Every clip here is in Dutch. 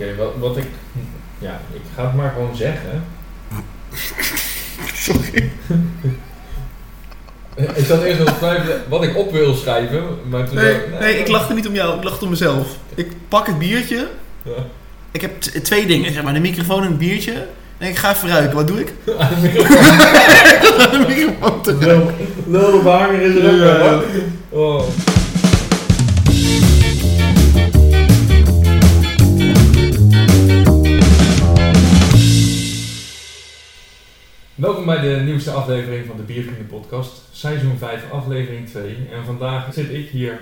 Oké, wat, wat ik... Ja, ik ga het maar gewoon zeggen. Sorry. Ik zat eerst te twijfelen wat ik op wil schrijven, maar toen... Nee, dacht nee, ik lachte niet om jou, ik lachte om mezelf. Ik pak het biertje. Ja. Ik heb t- twee dingen, zeg maar, de microfoon en het biertje. En ik ga even ruiken. Wat doe ik? Aan de microfoon. de microfoon te Lul, lul de is er ook Ja. Oh. Welkom bij de nieuwste aflevering van de Biervrienden podcast, seizoen 5, aflevering 2. En vandaag zit ik hier,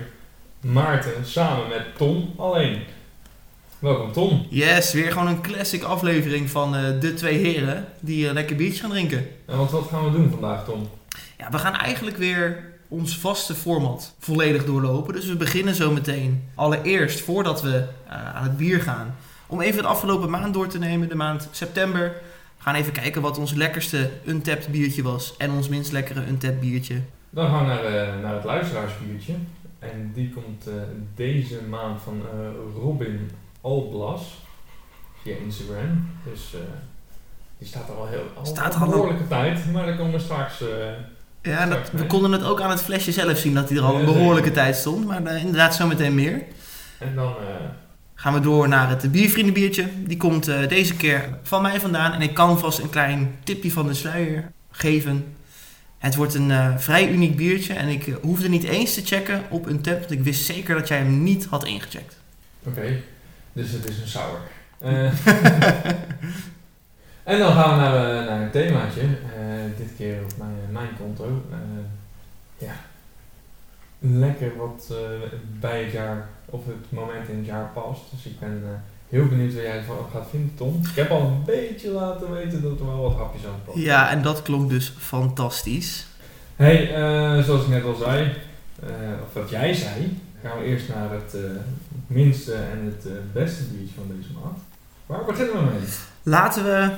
Maarten, samen met Tom alleen. Welkom Tom. Yes, weer gewoon een classic aflevering van eh, de twee heren die eh, lekker biertjes gaan drinken. En wat, wat gaan we doen vandaag Tom? Ja, we gaan eigenlijk weer ons vaste format volledig doorlopen. Dus we beginnen zo meteen. Allereerst, voordat we eh, aan het bier gaan, om even de afgelopen maand door te nemen, de maand september. Gaan even kijken wat ons lekkerste untapped biertje was en ons minst lekkere untapped biertje. Dan gaan we naar, eh, naar het luisteraarsbiertje. En die komt eh, deze maand van eh, Robin Alblas via Instagram. Dus die staat er al heel al Staat een behoorlijke tijd, maar daar komen we straks. Ja, dat, we konden het ook aan het flesje zelf zien dat hij er al een behoorlijke tijd stond. Maar inderdaad zo meteen meer. en dan Gaan we door naar het biervriendenbiertje. Die komt eh, deze keer van mij vandaan. En ik kan vast een klein tipje van de sluier geven. Het wordt een eh, vrij uniek biertje. En ik eh, hoefde niet eens te checken op een tab. Want ik wist zeker dat jij hem niet had ingecheckt. oké, dus het is een sour. En dan gaan we naar, naar een themaatje. Dit keer op mijn, mijn konto. Ja, lekker wat bij het jaar of het moment in het jaar past. Dus ik ben eh, heel benieuwd wat jij ervan gaat vinden, Tom. Ik heb al een beetje laten weten dat er wel wat hapjes aan passen. Ja, en dat klonk dus fantastisch. Hey, eh, zoals ik net al zei, eh, of wat jij zei, gaan we eerst naar het minste en het beste biertje van deze maand. Waar beginnen we mee? Laten we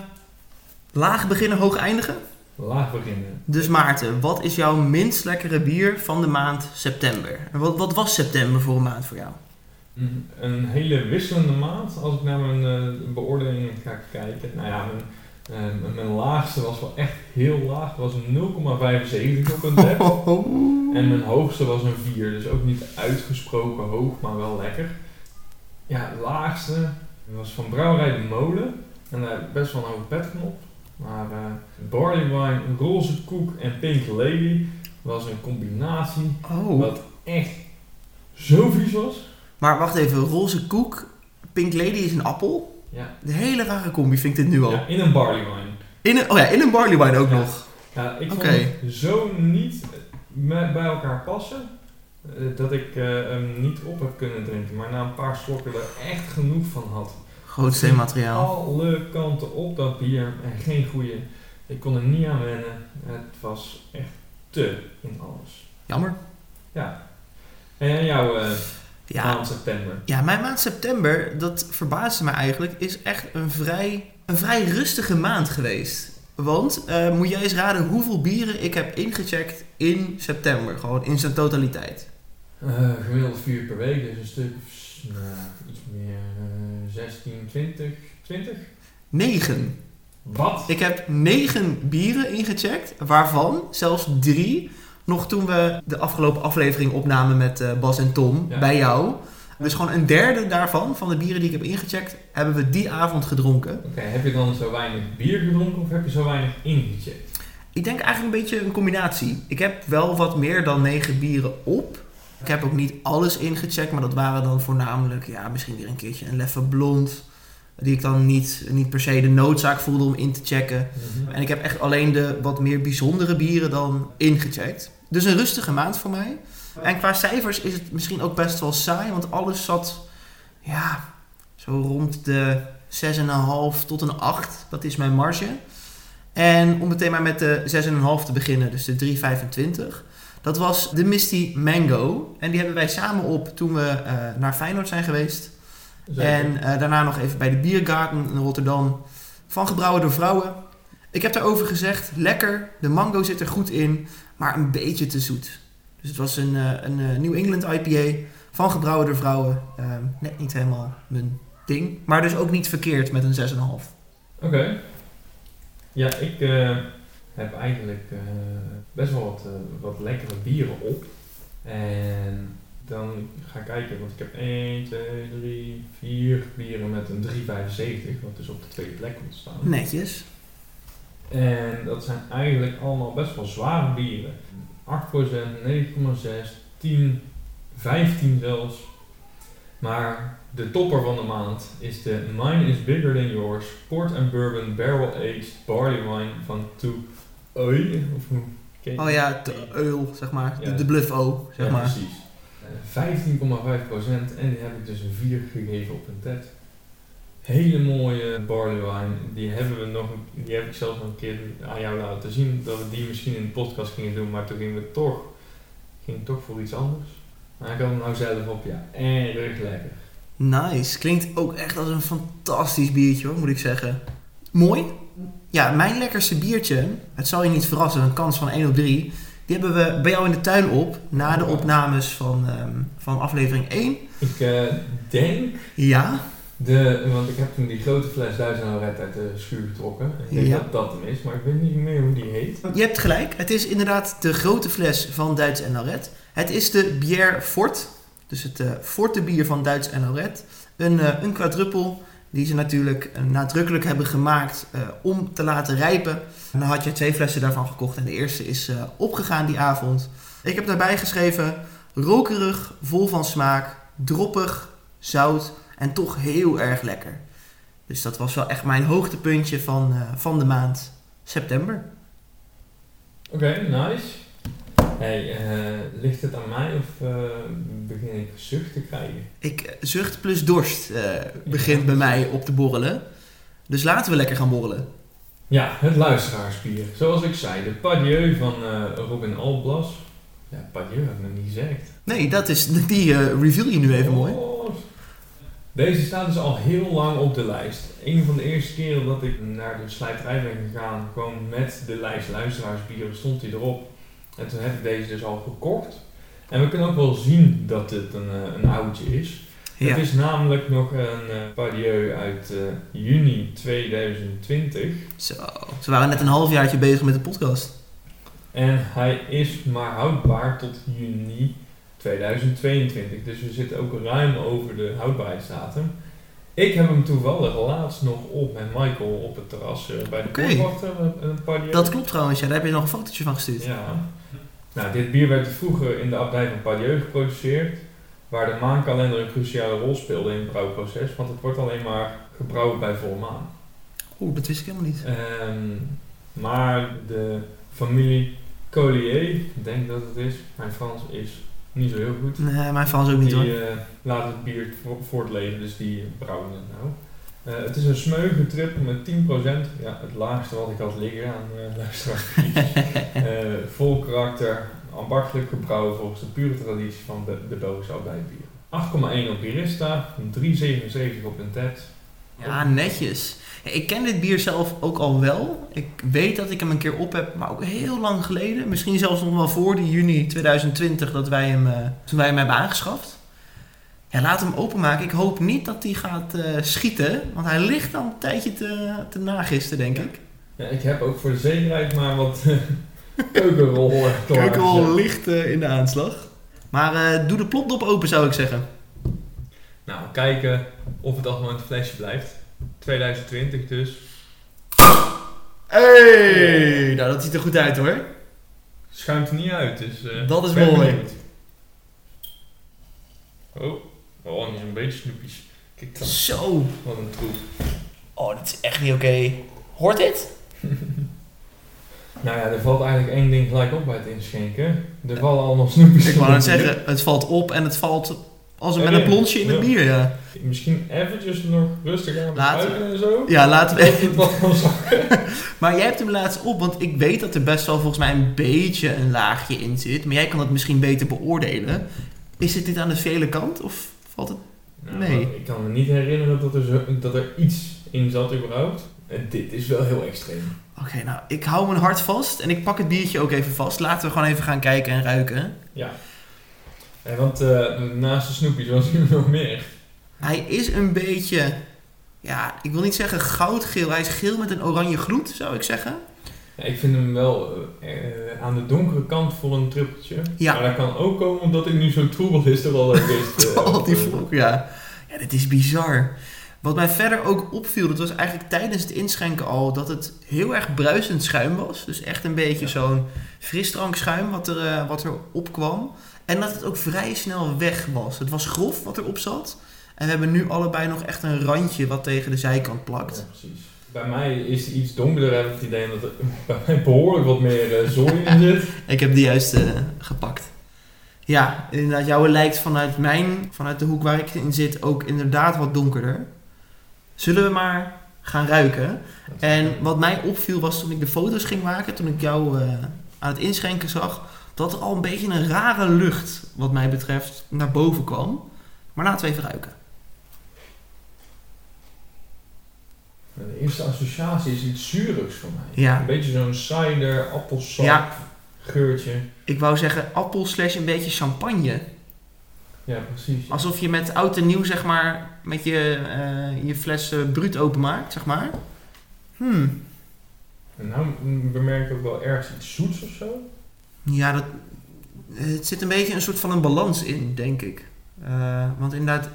laag beginnen, hoog eindigen. Laag beginnen. Dus Maarten, wat is jouw minst lekkere bier van de maand september? En wat, wat was september voor een maand voor jou? Een- Een hele wisselende maand, als ik naar mijn eh, beoordelingen ga kijken. Nou ja, mijn, eh, mijn laagste was wel echt heel laag. Het was een 0,75 op een dek. En mijn hoogste was een 4, dus ook niet uitgesproken hoog, maar wel lekker. Ja, het laagste was van Brouwerij de Molen. En daar best wel een hoge petknop. Maar eh Barley Wine, Roze Koek en Pink Lady was een combinatie Oh. wat echt zo vies was. Maar wacht even, roze koek, Pink Lady is een appel. Ja, De hele rare combi vind ik dit nu al. ja in een Barley Wine. In een, oh ja, in een barley wine ook Ja. nog. Ja, ik vond het zo niet bij elkaar passen. eh, Dat ik eh, hem niet op heb kunnen drinken, maar na een paar slokken er echt genoeg van had. Groot steenmateriaal. Alle kanten op dat bier en geen goede. Ik kon er niet aan wennen. Het was echt te in alles. Jammer. Ja. En jouw eh Ja, maand september. ja, mijn maand september, dat verbaasde me eigenlijk, is echt een vrij, een vrij rustige maand geweest. Want, eh, moet jij eens raden hoeveel bieren ik heb ingecheckt in september? Gewoon in zijn totaliteit. Eh, gemiddeld vier per week, dus een stuk nou, iets meer 16, 20, 20? 9. Wat? Ik heb 9 bieren ingecheckt, waarvan zelfs drie nog toen we de afgelopen aflevering opnamen met eh, Bas en Tom Ja. bij jou. Dus gewoon een derde daarvan, van de bieren die ik heb ingecheckt, hebben we die avond gedronken. Oké, heb je dan zo weinig bier gedronken of heb je zo weinig ingecheckt? Ik denk eigenlijk een beetje een combinatie. Ik heb wel wat meer dan 9 bieren op. Ik heb ook niet alles ingecheckt, maar dat waren dan voornamelijk, ja, misschien weer een keertje een Leffe Blond. Die ik dan niet, niet per se de noodzaak voelde om in te checken. En ik heb echt alleen de wat meer bijzondere bieren dan ingecheckt. Dus een rustige maand voor mij. En qua cijfers is het misschien ook best wel saai, want alles zat ja, zo rond de 6,5 tot een 8. Dat is mijn marge. En om meteen maar met de 6,5 te beginnen, dus de 3,25. Dat was de Misty Mango. En die hebben wij samen op toen we eh, naar Feyenoord zijn geweest. Zeker. En eh, daarna nog even bij de Biergarten in Rotterdam. Van gebrouwen door vrouwen. Ik heb daarover gezegd, lekker. De mango zit er goed in, maar een beetje te zoet. Dus het was een, eh, een New England IPA van gebrouwen door vrouwen. Ehm, net niet helemaal mijn ding. Maar dus ook niet verkeerd met een 6,5. Oké. Ja, ik heb eigenlijk best wel wat, eh, wat lekkere bieren op. En dan ga ik kijken, want ik heb 1, 2, 3, 4 bieren met een 3,75, wat dus op de tweede plek komt staan. Netjes. En dat zijn eigenlijk allemaal best wel zware bieren. 8%, 9,6, 10, 15 zelfs. Maar de topper van de maand is de Mine is Bigger Than Yours Port and Bourbon Barrel Aged Barley Wine van To Oei. Of hoe Oh ja, de eul, zeg maar. De, Ja. de bluff O, zeg ja, maar. precies. Eh, 15,5% en die heb ik dus een 4 gegeven op een TED. Hele mooie barley wine. Die hebben we nog, die heb ik zelfs nog een keer aan jou laten zien. Dat we die misschien in de podcast gingen doen, maar toen gingen we toch, ging toch voor iets anders. Maar ik had hem nou zelf op, ja, erg lekker. Nice. Klinkt ook echt als een fantastisch biertje hoor, moet ik zeggen. Mooi. Ja, mijn lekkerste biertje, het zal je niet verrassen, een kans van 1 op 3. Die hebben we bij jou in de tuin op, na de opnames van, ehm, van aflevering 1. Ik eh, denk, Ja, de, want ik heb toen die grote fles Duits en Red uit de schuur getrokken. Ik denk Ja. dat dat hem is, maar ik weet niet meer hoe die heet. je hebt gelijk. Het is inderdaad de grote fles van Duits en Lauret. Het is de Bière Fort, dus het eh Forte bier van Duits en Lauret. Een, eh, een quadruppel die ze natuurlijk eh, nadrukkelijk hebben gemaakt eh, om te laten rijpen. En dan had je twee flessen daarvan gekocht en de eerste is eh, opgegaan die avond. Ik heb daarbij geschreven rokerig, vol van smaak, droppig, zout en toch heel erg lekker. Dus dat was wel echt mijn hoogtepuntje van, van de maand september. Oké, nice. Hey, eh, ligt het aan mij of eh, begin ik zucht te krijgen? Ik eh, zucht plus dorst begint bij mij op te borrelen. Dus laten we lekker gaan borrelen. Ja, het luisteraarsbier. Zoals ik zei, de Padieu van Robin Alblas. Ja, Padieu heb ik nog niet gezegd. Nee, dat is, die reveal je nu even mooi. Oh. Deze staat dus al heel lang op de lijst. Een van de eerste keren dat ik naar de slijterij ben gegaan, gewoon met de lijst luisteraarsbieren, stond hij erop. En toen heb ik deze dus al gekocht. En we kunnen ook wel zien dat dit een, eh, een oudje is. Ja. Het is namelijk nog een eh Padieu uit eh, juni 2020. Zo, ze waren net een halfjaartje bezig met de podcast. En hij is maar houdbaar tot juni 2022. Dus we zitten ook ruim over de houdbaarheidsdatum. Ik heb hem toevallig laatst nog op met Michael op het terras bij de Oké. poortwachter. Een, een Padieu. Dat klopt trouwens, ja, daar heb je nog een fotootje van gestuurd. Ja. Nou, dit bier werd vroeger in de abdij van Padieu geproduceerd. Waar de maankalender een cruciale rol speelde in het brouwproces. Want het wordt alleen maar gebrouwen bij volle maan. Oeh, dat wist ik helemaal niet. Ehm, maar de familie Collier, ik denk dat het is, mijn Frans is niet zo heel goed. Nee, mijn Frans ook niet hoor. Die eh, laat het bier vo- voortleven, dus die brouwen het nou. Eh, het is een trippel met 10%. Ja, het laagste wat ik had liggen aan uh, luisteraars. Eh, vol karakter, ambachtelijk gebrouwen volgens de pure traditie van de, de Belgische abdijbieren. 8,1 op Birista, 3,77 op een TED. Ja, netjes. Ik ken dit bier zelf ook al wel. Ik weet dat ik hem een keer op heb, maar ook heel lang geleden. Misschien zelfs nog wel voor die juni 2020 dat wij hem, eh, toen wij hem hebben aangeschaft. Ja, laat hem openmaken. Ik hoop niet dat hij gaat eh, schieten, want hij ligt al een tijdje te, te nagisten, denk Ja. ik. Ja, ik heb ook voor de zekerheid maar wat eh, keukenrol al klaargezet. licht eh, in de aanslag. Maar doe de plopdop open, zou ik zeggen. Nou, kijken of het allemaal in het flesje blijft. 2020 dus. Hey, nou dat ziet er goed uit hoor. Schuimt er niet uit, dus... Dat is mooi. benieuwd. Oh, oh, niet zo'n beetje snoepjes. Kijk dan, Zo. wat een troep. Oh, dit is echt niet oké. Hoort dit? Nou ja, er valt eigenlijk één ding gelijk op bij het inschenken. Er vallen allemaal snoepjes Ik wou het zeggen, het valt op en het valt als een, Ja, met een plonsje in het Ja. bier, ja. Misschien eventjes nog rustig aan Laten en zo. Ja, laten Dat we... zakken. Maar jij hebt hem laatst op, want ik weet dat er best wel volgens mij een beetje een laagje in zit. Maar jij kan het misschien beter beoordelen. Is het dit aan de vele kant of valt het... Nou, Nee. Ik kan me niet herinneren dat er, zo, dat er iets in zat überhaupt. En dit is wel heel extreem. Oké, nou, ik hou mijn hart vast en ik pak het biertje ook even vast. Laten we gewoon even gaan kijken en ruiken. Ja. Eh, want eh, naast de snoepjes was er nog meer. Hij is een beetje, ja, ik wil niet zeggen goudgeel. Hij is geel met een oranje gloed, zou ik zeggen. Ja, ik vind hem wel eh, aan de donkere kant voor een trippeltje. Ja. Maar dat kan ook komen omdat ik nu zo troebel is er al eh, Al die eh, vlog, ja. Ja, dit is bizar. Wat mij verder ook opviel, dat was eigenlijk tijdens het inschenken al, dat het heel erg bruisend schuim was. Dus echt een beetje Ja. zo'n frisdrankschuim wat er, eh, wat er opkwam. En dat het ook vrij snel weg was. Het was grof wat erop zat. En we hebben nu allebei nog echt een randje wat tegen de zijkant plakt. Ja, precies. Bij mij is iets donkerder, heb ik het idee dat er bij mij behoorlijk wat meer eh, zooi in zit. Ik heb die juist eh, gepakt. Ja, inderdaad, jouwe lijkt vanuit mijn, vanuit de hoek waar ik in zit, ook inderdaad wat donkerder. Zullen we maar gaan ruiken? En wat mij opviel was toen ik de foto's ging maken, toen ik jou eh, aan het inschenken zag, dat er al een beetje een rare lucht, wat mij betreft, naar boven kwam. Maar laten we even ruiken. De eerste associatie is iets zuurigs voor mij. Ja. Een beetje zo'n cider, appelsap, Ja. geurtje. Ik wou zeggen appel slash een beetje champagne. Ja, precies. Alsof je met oud en nieuw, zeg maar, met je, eh, je fles eh, bruut openmaakt, zeg maar. Hmm. En nou bemerk ik ook wel ergens iets zoets of zo. Ja, dat, het zit een beetje een soort van een balans in, denk ik. Eh, want inderdaad,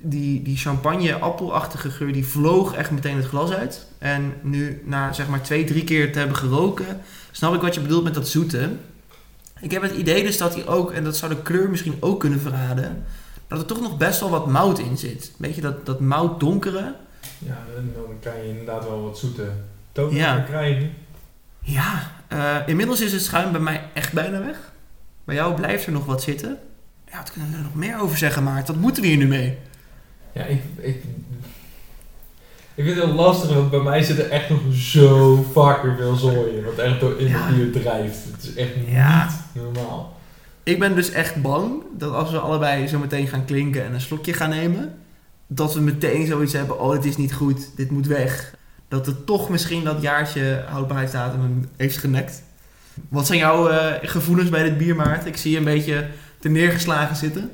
die, die champagne-appelachtige geur, die vloog echt meteen het glas uit. En nu, na zeg maar twee, drie keer te hebben geroken, snap ik wat je bedoelt met dat zoete. Ik heb het idee dus dat hij ook, en dat zou de kleur misschien ook kunnen verraden, dat er toch nog best wel wat mout in zit. Een beetje dat, dat mout donkere. Ja, dan kan je inderdaad wel wat zoete tonen Ja. krijgen. Ja, eh, inmiddels is het schuim bij mij echt bijna weg. Bij jou blijft er nog wat zitten. Ja, wat kunnen we er nog meer over zeggen, maar wat moeten we hier nu mee? Ja, ik, ik, ik vind het heel lastig, want bij mij zit er echt nog zo fucking veel zooi in. Wat echt door in Ja. de buurt drijft. Het is echt Ja. niet normaal. Ik ben dus echt bang dat als we allebei zo meteen gaan klinken en een slokje gaan nemen, dat we meteen zoiets hebben, oh dit is niet goed, dit moet weg. Dat het toch misschien dat jaartje houdbaarheidsdatum hem heeft genekt. Wat zijn jouw eh, gevoelens bij dit bier, Maarten? Ik zie je een beetje te neergeslagen zitten.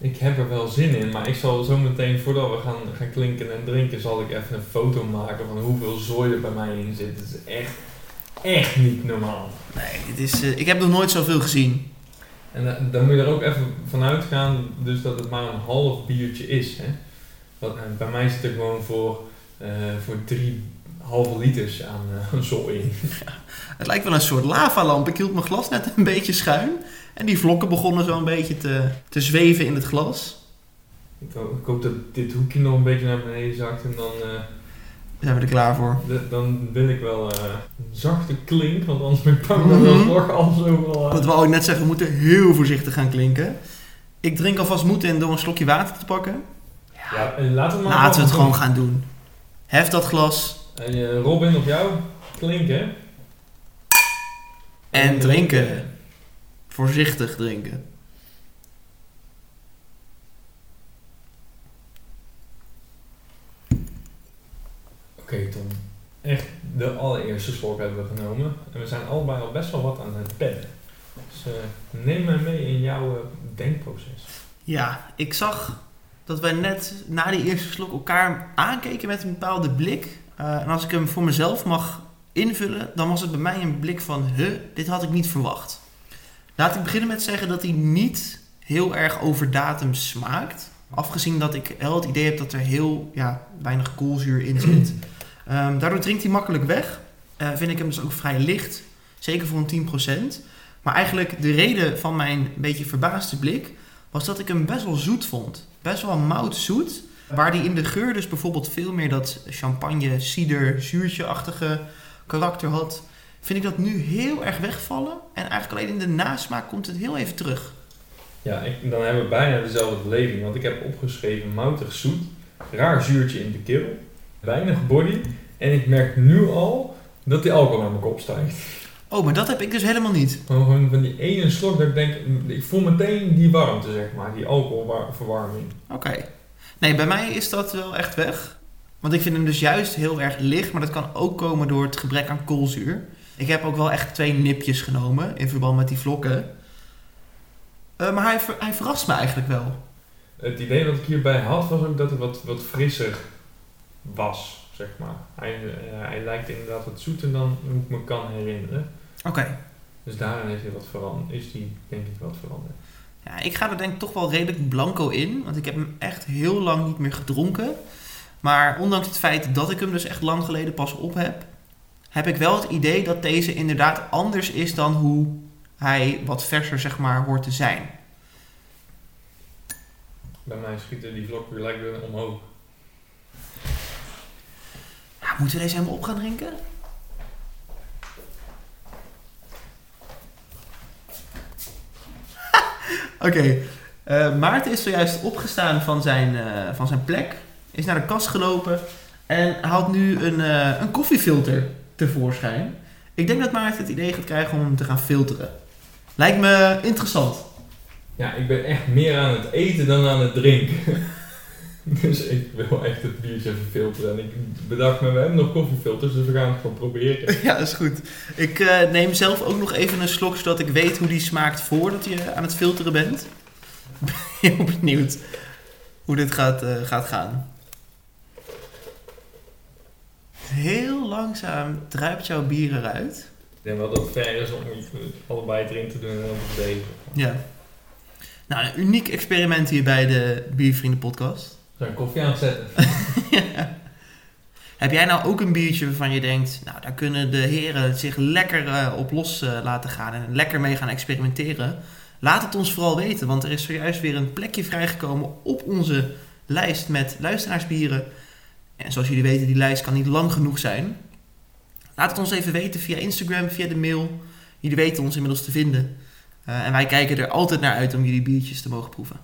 Ik heb er wel zin in, maar ik zal zo meteen, voordat we gaan, gaan klinken en drinken, zal ik even een foto maken van hoeveel zooi er bij mij in zit. Het is echt, echt niet normaal. Nee, dit is, eh, ik heb nog nooit zoveel gezien. En eh, dan moet je er ook even vanuit gaan dus dat het maar een half biertje is. Hè? Want, eh, bij mij zit er gewoon voor, voor drie halve liters aan, aan zooi in. Het lijkt wel een soort lavalamp. Ik hield mijn glas net een beetje schuin. En die vlokken begonnen zo een beetje te, te zweven in het glas. Ik, ho- ik hoop dat dit hoekje nog een beetje naar beneden zakt en dan, eh, Zijn we er klaar voor? dan wil ik wel eh, een zachte klink, want anders ben ik bang dat er nog alles overal Dat wou ik net zeggen, we moeten heel voorzichtig gaan klinken. Ik drink alvast moed in door een slokje water te pakken. Ja, en laten we maar Laten we het gewoon gaan doen. Hef dat glas En, eh, Robin, op jou klinken. en drinken. Voorzichtig drinken. Oké Tom, echt de allereerste slok hebben we genomen. En we zijn allebei al best wel wat aan het pennen. Dus eh, neem mij mee in jouw eh, denkproces. Ja, ik zag dat wij net na die eerste slok elkaar aankeken met een bepaalde blik. Eh, en als ik hem voor mezelf mag invullen, dan was het bij mij een blik van, huh, dit had ik niet verwacht. Laat ik beginnen met zeggen dat hij niet heel erg over datum smaakt. Afgezien dat ik wel het idee heb dat er heel ja, weinig koolzuur in zit. Ehm, daardoor drinkt hij makkelijk weg. Eh, vind ik hem dus ook vrij licht. Zeker voor een 10%. Maar eigenlijk de reden van mijn beetje verbaasde blik was dat ik hem best wel zoet vond. Best wel moutzoet. Waar die in de geur dus bijvoorbeeld veel meer dat champagne, cider, zuurtje-achtige karakter had, vind ik dat nu heel erg wegvallen. En eigenlijk alleen in de nasmaak komt het heel even terug. Ja, ik, dan hebben we bijna dezelfde beleving. Want ik heb opgeschreven moutig zoet, raar zuurtje in de keel, weinig body. En ik merk nu al dat die alcohol naar mijn kop stijgt. Oh, maar dat heb ik dus helemaal niet. Gewoon van die ene slok dat ik denk, ik voel meteen die warmte zeg maar, die alcoholverwarming. Oké. Nee, bij mij is dat wel echt weg. Want ik vind hem dus juist heel erg licht, maar dat kan ook komen door het gebrek aan koolzuur. Ik heb ook wel echt twee nipjes genomen in verband met die vlokken. Eh, maar hij, ver- hij verrast me eigenlijk wel. het idee wat ik hierbij had was ook dat het wat, wat frisser was, zeg maar. Hij, eh, hij lijkt inderdaad wat zoeter dan hoe ik me kan herinneren. Oké. Dus daarin heeft hij wat veranderd, is die denk ik wat veranderd. Ja, ik ga er denk ik toch wel redelijk blanco in. Want ik heb hem echt heel lang niet meer gedronken. Maar ondanks het feit dat ik hem dus echt lang geleden pas op heb... heb ik wel het idee dat deze inderdaad anders is dan hoe hij wat verser zeg maar hoort te zijn. Bij mij schieten die vlok weer lekker omhoog. Ja, moeten we deze helemaal op gaan drinken? Oké, eh, Maarten is zojuist opgestaan van zijn, eh, van zijn plek, is naar de kast gelopen en haalt nu een, eh, een koffiefilter tevoorschijn. Ik denk dat Maarten het idee gaat krijgen om hem te gaan filteren. Lijkt me interessant. Ja, ik ben echt meer aan het eten dan aan het drinken. dus ik wil echt het biertje even filteren. En ik bedacht me, we hebben nog koffiefilters, dus we gaan het gewoon proberen. Ja, dat is goed. Ik eh, neem zelf ook nog even een slok, zodat ik weet hoe die smaakt voordat je aan het filteren bent. Ben heel benieuwd hoe dit gaat, eh, gaat gaan. Heel langzaam druipt jouw bier eruit. Ik denk wel dat het fair is om allebei erin te doen en dan te deze. Ja. Nou, een uniek experiment hier bij de Biervrienden podcast. Zijn koffie aan het zetten. Heb jij nou ook een biertje waarvan je denkt, nou daar kunnen de heren zich lekker eh, op los eh, laten gaan en lekker mee gaan experimenteren? Laat het ons vooral weten, want er is zojuist weer een plekje vrijgekomen op onze lijst met luisteraarsbieren. En zoals jullie weten, die lijst kan niet lang genoeg zijn. Laat het ons even weten via Instagram, via de mail. Jullie weten ons inmiddels te vinden. Uh, en wij kijken er altijd naar uit om jullie biertjes te mogen proeven.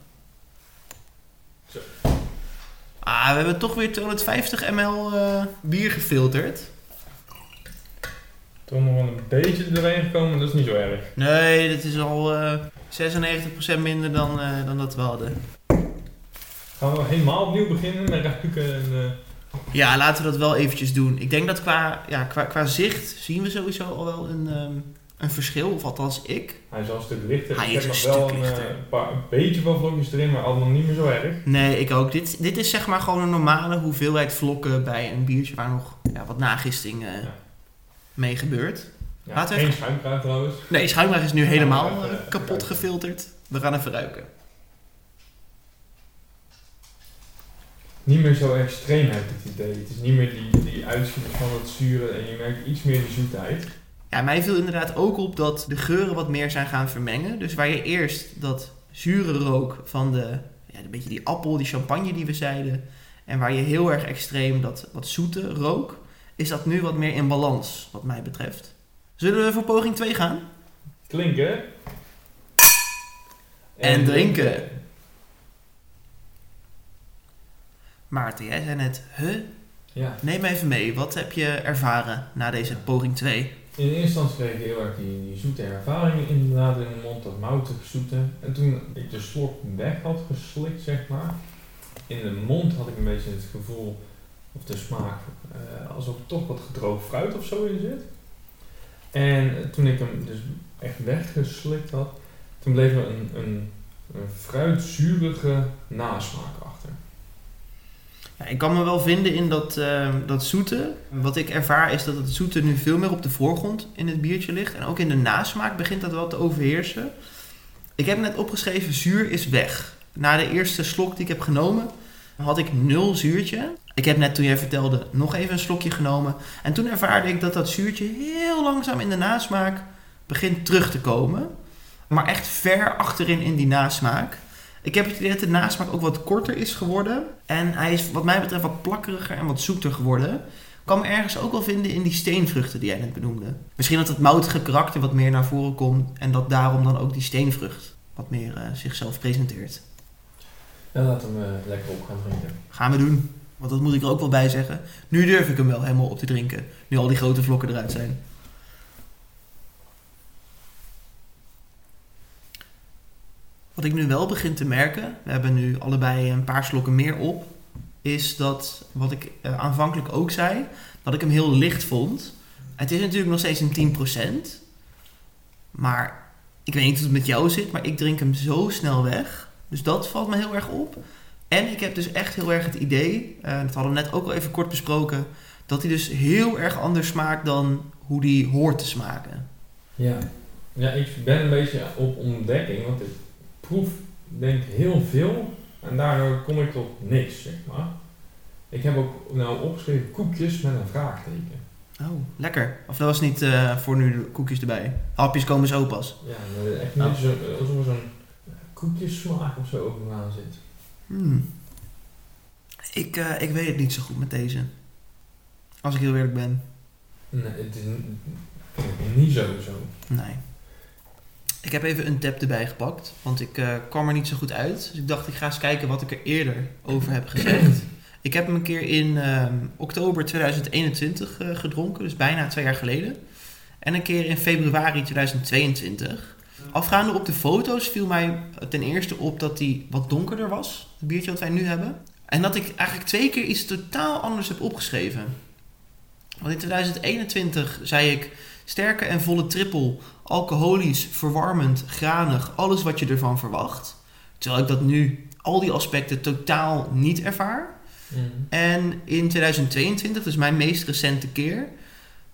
Zo. Ah, we hebben toch weer 250 ml uh, bier gefilterd. Toch nog wel een beetje erin gekomen, dat is niet zo erg. Nee, dit is al uh, 96% minder dan, dan dat we hadden. Gaan we helemaal opnieuw beginnen met ruiken en... Ja, laten we dat wel eventjes doen. Ik denk dat qua, ja, qua, qua zicht zien we sowieso al wel een, um, een verschil, of althans ik. Hij is al een stuk lichter. Hij ik is een nog wel stuk een, lichter. eh, paar, een beetje van vlokjes erin, maar allemaal niet meer zo erg. Nee, ik ook. Dit, dit is zeg maar gewoon een normale hoeveelheid vlokken bij een biertje waar nog ja, wat nagisting uh, Ja. mee gebeurt. Ja, geen schuimkraag trouwens. Nee, schuimlaag is nu helemaal eh, kapot gefilterd. We gaan even ruiken. Niet meer zo extreem heb ik het idee. Het is niet meer die, die van het zure en je merkt iets meer de zoetheid. Ja, mij viel inderdaad ook op dat de geuren wat meer zijn gaan vermengen. Dus waar je eerst dat zure rook van de, ja, een beetje die appel, die champagne die we zeiden. En waar je heel erg extreem dat wat zoete rook, is dat nu wat meer in balans, wat mij betreft. Zullen we voor poging 2 gaan? Klinken. En drinken. Maarten, jij zei net, huh? Ja, Neem even mee, wat heb je ervaren na deze poging 2? in eerste instantie kreeg ik heel erg die, die zoete ervaring inderdaad in de mond, dat moutig zoete. En toen ik de slok weg had geslikt, zeg maar, in de mond had ik een beetje het gevoel, of de smaak, eh, alsof er toch wat gedroogd fruit of zo in zit. En toen ik hem dus echt weggeslikt had, toen bleef er een, een, een fruitzurige nasmaak achter. Ik kan me wel vinden in dat, eh, dat zoete. Wat ik ervaar is dat het zoete nu veel meer op de voorgrond in het biertje ligt. En ook in de nasmaak begint dat wel te overheersen. Ik heb net opgeschreven, zuur is weg. Na de eerste slok die ik heb genomen, had ik nul zuurtje. Ik heb net toen jij vertelde nog even een slokje genomen. En toen ervaarde ik dat dat zuurtje heel langzaam in de nasmaak begint terug te komen. Maar echt ver achterin in die nasmaak. Ik heb het idee dat de nasmaak ook wat korter is geworden. En hij is wat mij betreft wat plakkeriger en wat zoeter geworden. Ik kan me ergens ook wel vinden in die steenvruchten die jij net benoemde. Misschien dat het moutige karakter wat meer naar voren komt. En dat daarom dan ook die steenvrucht wat meer eh, zichzelf presenteert. En laten we hem eh, lekker op gaan drinken. Gaan we doen. Want dat moet ik er ook wel bij zeggen. Nu durf ik hem wel helemaal op te drinken. Nu al die grote vlokken eruit zijn. Wat ik nu wel begin te merken, we hebben nu allebei een paar slokken meer op, is dat wat ik eh, aanvankelijk ook zei, dat ik hem heel licht vond. Het is natuurlijk nog steeds een 10%, maar ik weet niet hoe het met jou zit, maar ik drink hem zo snel weg. Dus dat valt me heel erg op. En ik heb dus echt heel erg het idee, uh, dat hadden we net ook al even kort besproken, dat hij dus heel erg anders smaakt dan hoe die hoort te smaken. Ja. ja, ik ben een beetje op ontdekking, want ik proef denk heel veel en daardoor kom ik tot niks, zeg maar. Ik heb ook nou opgeschreven koekjes met een vraagteken. Oh, lekker. Of dat was niet uh, voor nu de koekjes erbij. Hapjes komen zo pas. Ja, echt niet oh. zo, alsof er zo'n koekjessmaak of zo aan zit. Hmm. Ik, uh, ik weet het niet zo goed met deze. Als ik heel eerlijk ben. Nee, het is niet zo zo. Nee. Ik heb even een tap erbij gepakt, want ik uh, kwam er niet zo goed uit. Dus ik dacht, ik ga eens kijken wat ik er eerder over heb gezegd. ik heb hem een keer in uh, oktober 2021 uh, gedronken, dus bijna twee jaar geleden. En een keer in februari 2022. Afgaande op de foto's viel mij ten eerste op dat hij wat donkerder was, het biertje wat wij nu hebben. En dat ik eigenlijk twee keer iets totaal anders heb opgeschreven. Want in 2021 zei ik sterke en volle trippel, alcoholisch, verwarmend, granig, alles wat je ervan verwacht. Terwijl ik dat nu, al die aspecten, totaal niet ervaar. Mm. En in 2022, dus mijn meest recente keer,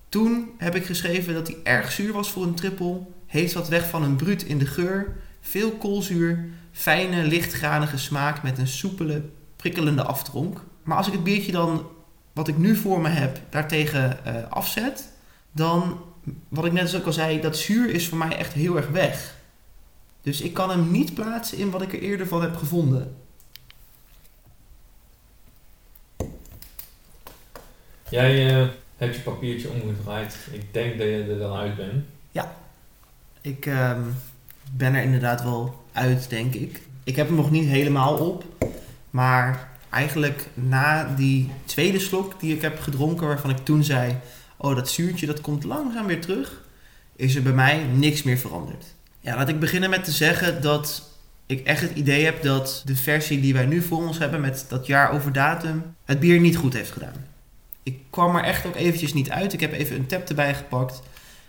toen heb ik geschreven dat hij erg zuur was voor een trippel. Heeft wat weg van een bruut in de geur, veel koolzuur, fijne, lichtgranige smaak met een soepele, prikkelende aftronk. Maar als ik het biertje dan, wat ik nu voor me heb, daartegen uh, afzet, dan, wat ik net dus ook al zei, dat zuur is voor mij echt heel erg weg. Dus ik kan hem niet plaatsen in wat ik er eerder van heb gevonden. Jij uh, hebt je papiertje omgedraaid. Ik denk dat je er dan uit bent. Ja, ik uh, ben er inderdaad wel uit, denk ik. Ik heb hem nog niet helemaal op. Maar eigenlijk na die tweede slok die ik heb gedronken, waarvan ik toen zei: Oh, dat zuurtje dat komt langzaam weer terug, is er bij mij niks meer veranderd. Ja, laat ik beginnen met te zeggen dat ik echt het idee heb dat de versie die wij nu voor ons hebben met dat jaar over datum het bier niet goed heeft gedaan. Ik kwam er echt ook eventjes niet uit. Ik heb even een tap erbij gepakt.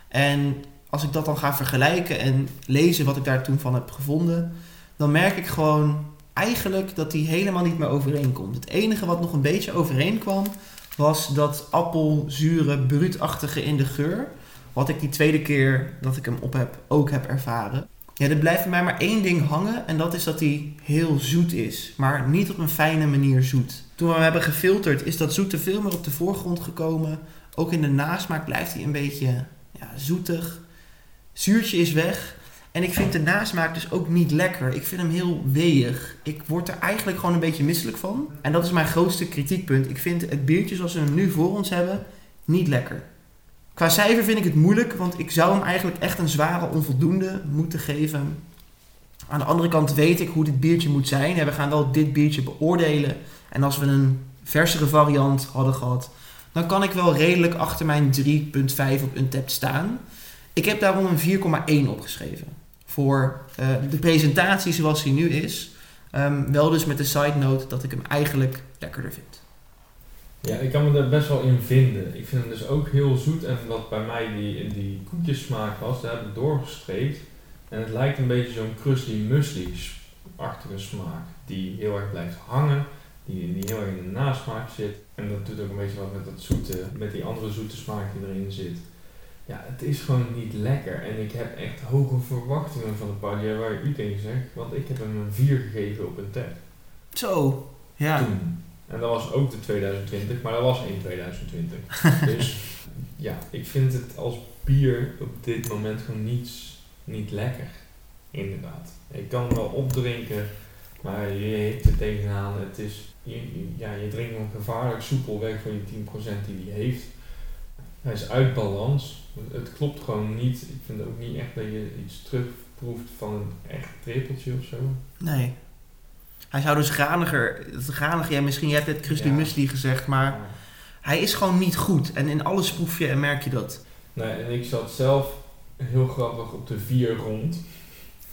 En als ik dat dan ga vergelijken en lezen wat ik daar toen van heb gevonden, dan merk ik gewoon eigenlijk dat die helemaal niet meer overeenkomt. Het enige wat nog een beetje overeenkwam was dat appelzure, bruutachtige in de geur. Wat ik die tweede keer dat ik hem op heb ook heb ervaren. Ja, er blijft bij mij maar één ding hangen en dat is dat hij heel zoet is. Maar niet op een fijne manier zoet. Toen we hem hebben gefilterd is dat zoete veel meer op de voorgrond gekomen. Ook in de nasmaak blijft hij een beetje ja, zoetig. Zuurtje is weg. En ik vind de nasmaak dus ook niet lekker. Ik vind hem heel weeg. Ik word er eigenlijk gewoon een beetje misselijk van. En dat is mijn grootste kritiekpunt. Ik vind het biertje zoals we hem nu voor ons hebben niet lekker. Qua cijfer vind ik het moeilijk, want ik zou hem eigenlijk echt een zware onvoldoende moeten geven. Aan de andere kant weet ik hoe dit biertje moet zijn. En we gaan wel dit biertje beoordelen. En als we een versere variant hadden gehad, dan kan ik wel redelijk achter mijn 3.5 op Untapped staan. Ik heb daarom een 4,1 opgeschreven voor uh, de presentatie zoals hij nu is. Um, wel dus met de side note dat ik hem eigenlijk lekkerder vind. Ja, ik kan me er best wel in vinden. Ik vind hem dus ook heel zoet en wat bij mij die, die koekjessmaak was, daar heb ik doorgestreept. En het lijkt een beetje zo'n crusty musli-achtige smaak, die heel erg blijft hangen, die, die heel erg in de nasmaak zit. En dat doet ook een beetje wat met dat zoete, met die andere zoete smaak die erin zit ja, het is gewoon niet lekker. En ik heb echt hoge verwachtingen van de Paglia waar u tegen zegt. Want ik heb hem een 4 gegeven op een tap. Zo, ja. Toen. En dat was ook de 2020, maar dat was in 2020. dus ja, ik vind het als bier op dit moment gewoon niets, niet lekker. Inderdaad. Ik kan hem wel opdrinken, maar je heeft er tegenaan. Het is, je, ja, je drinkt hem gevaarlijk soepel weg van die 10% die hij heeft. Hij is uit balans. Het klopt gewoon niet. Ik vind ook niet echt dat je iets terugproeft van een echt trippeltje of zo. Nee. Hij zou dus graniger, het granige, ja, misschien, je hebt het Crusty ja. Musli gezegd, maar hij is gewoon niet goed. En in alles proef je en merk je dat. Nee, en ik zat zelf heel grappig op de vier rond.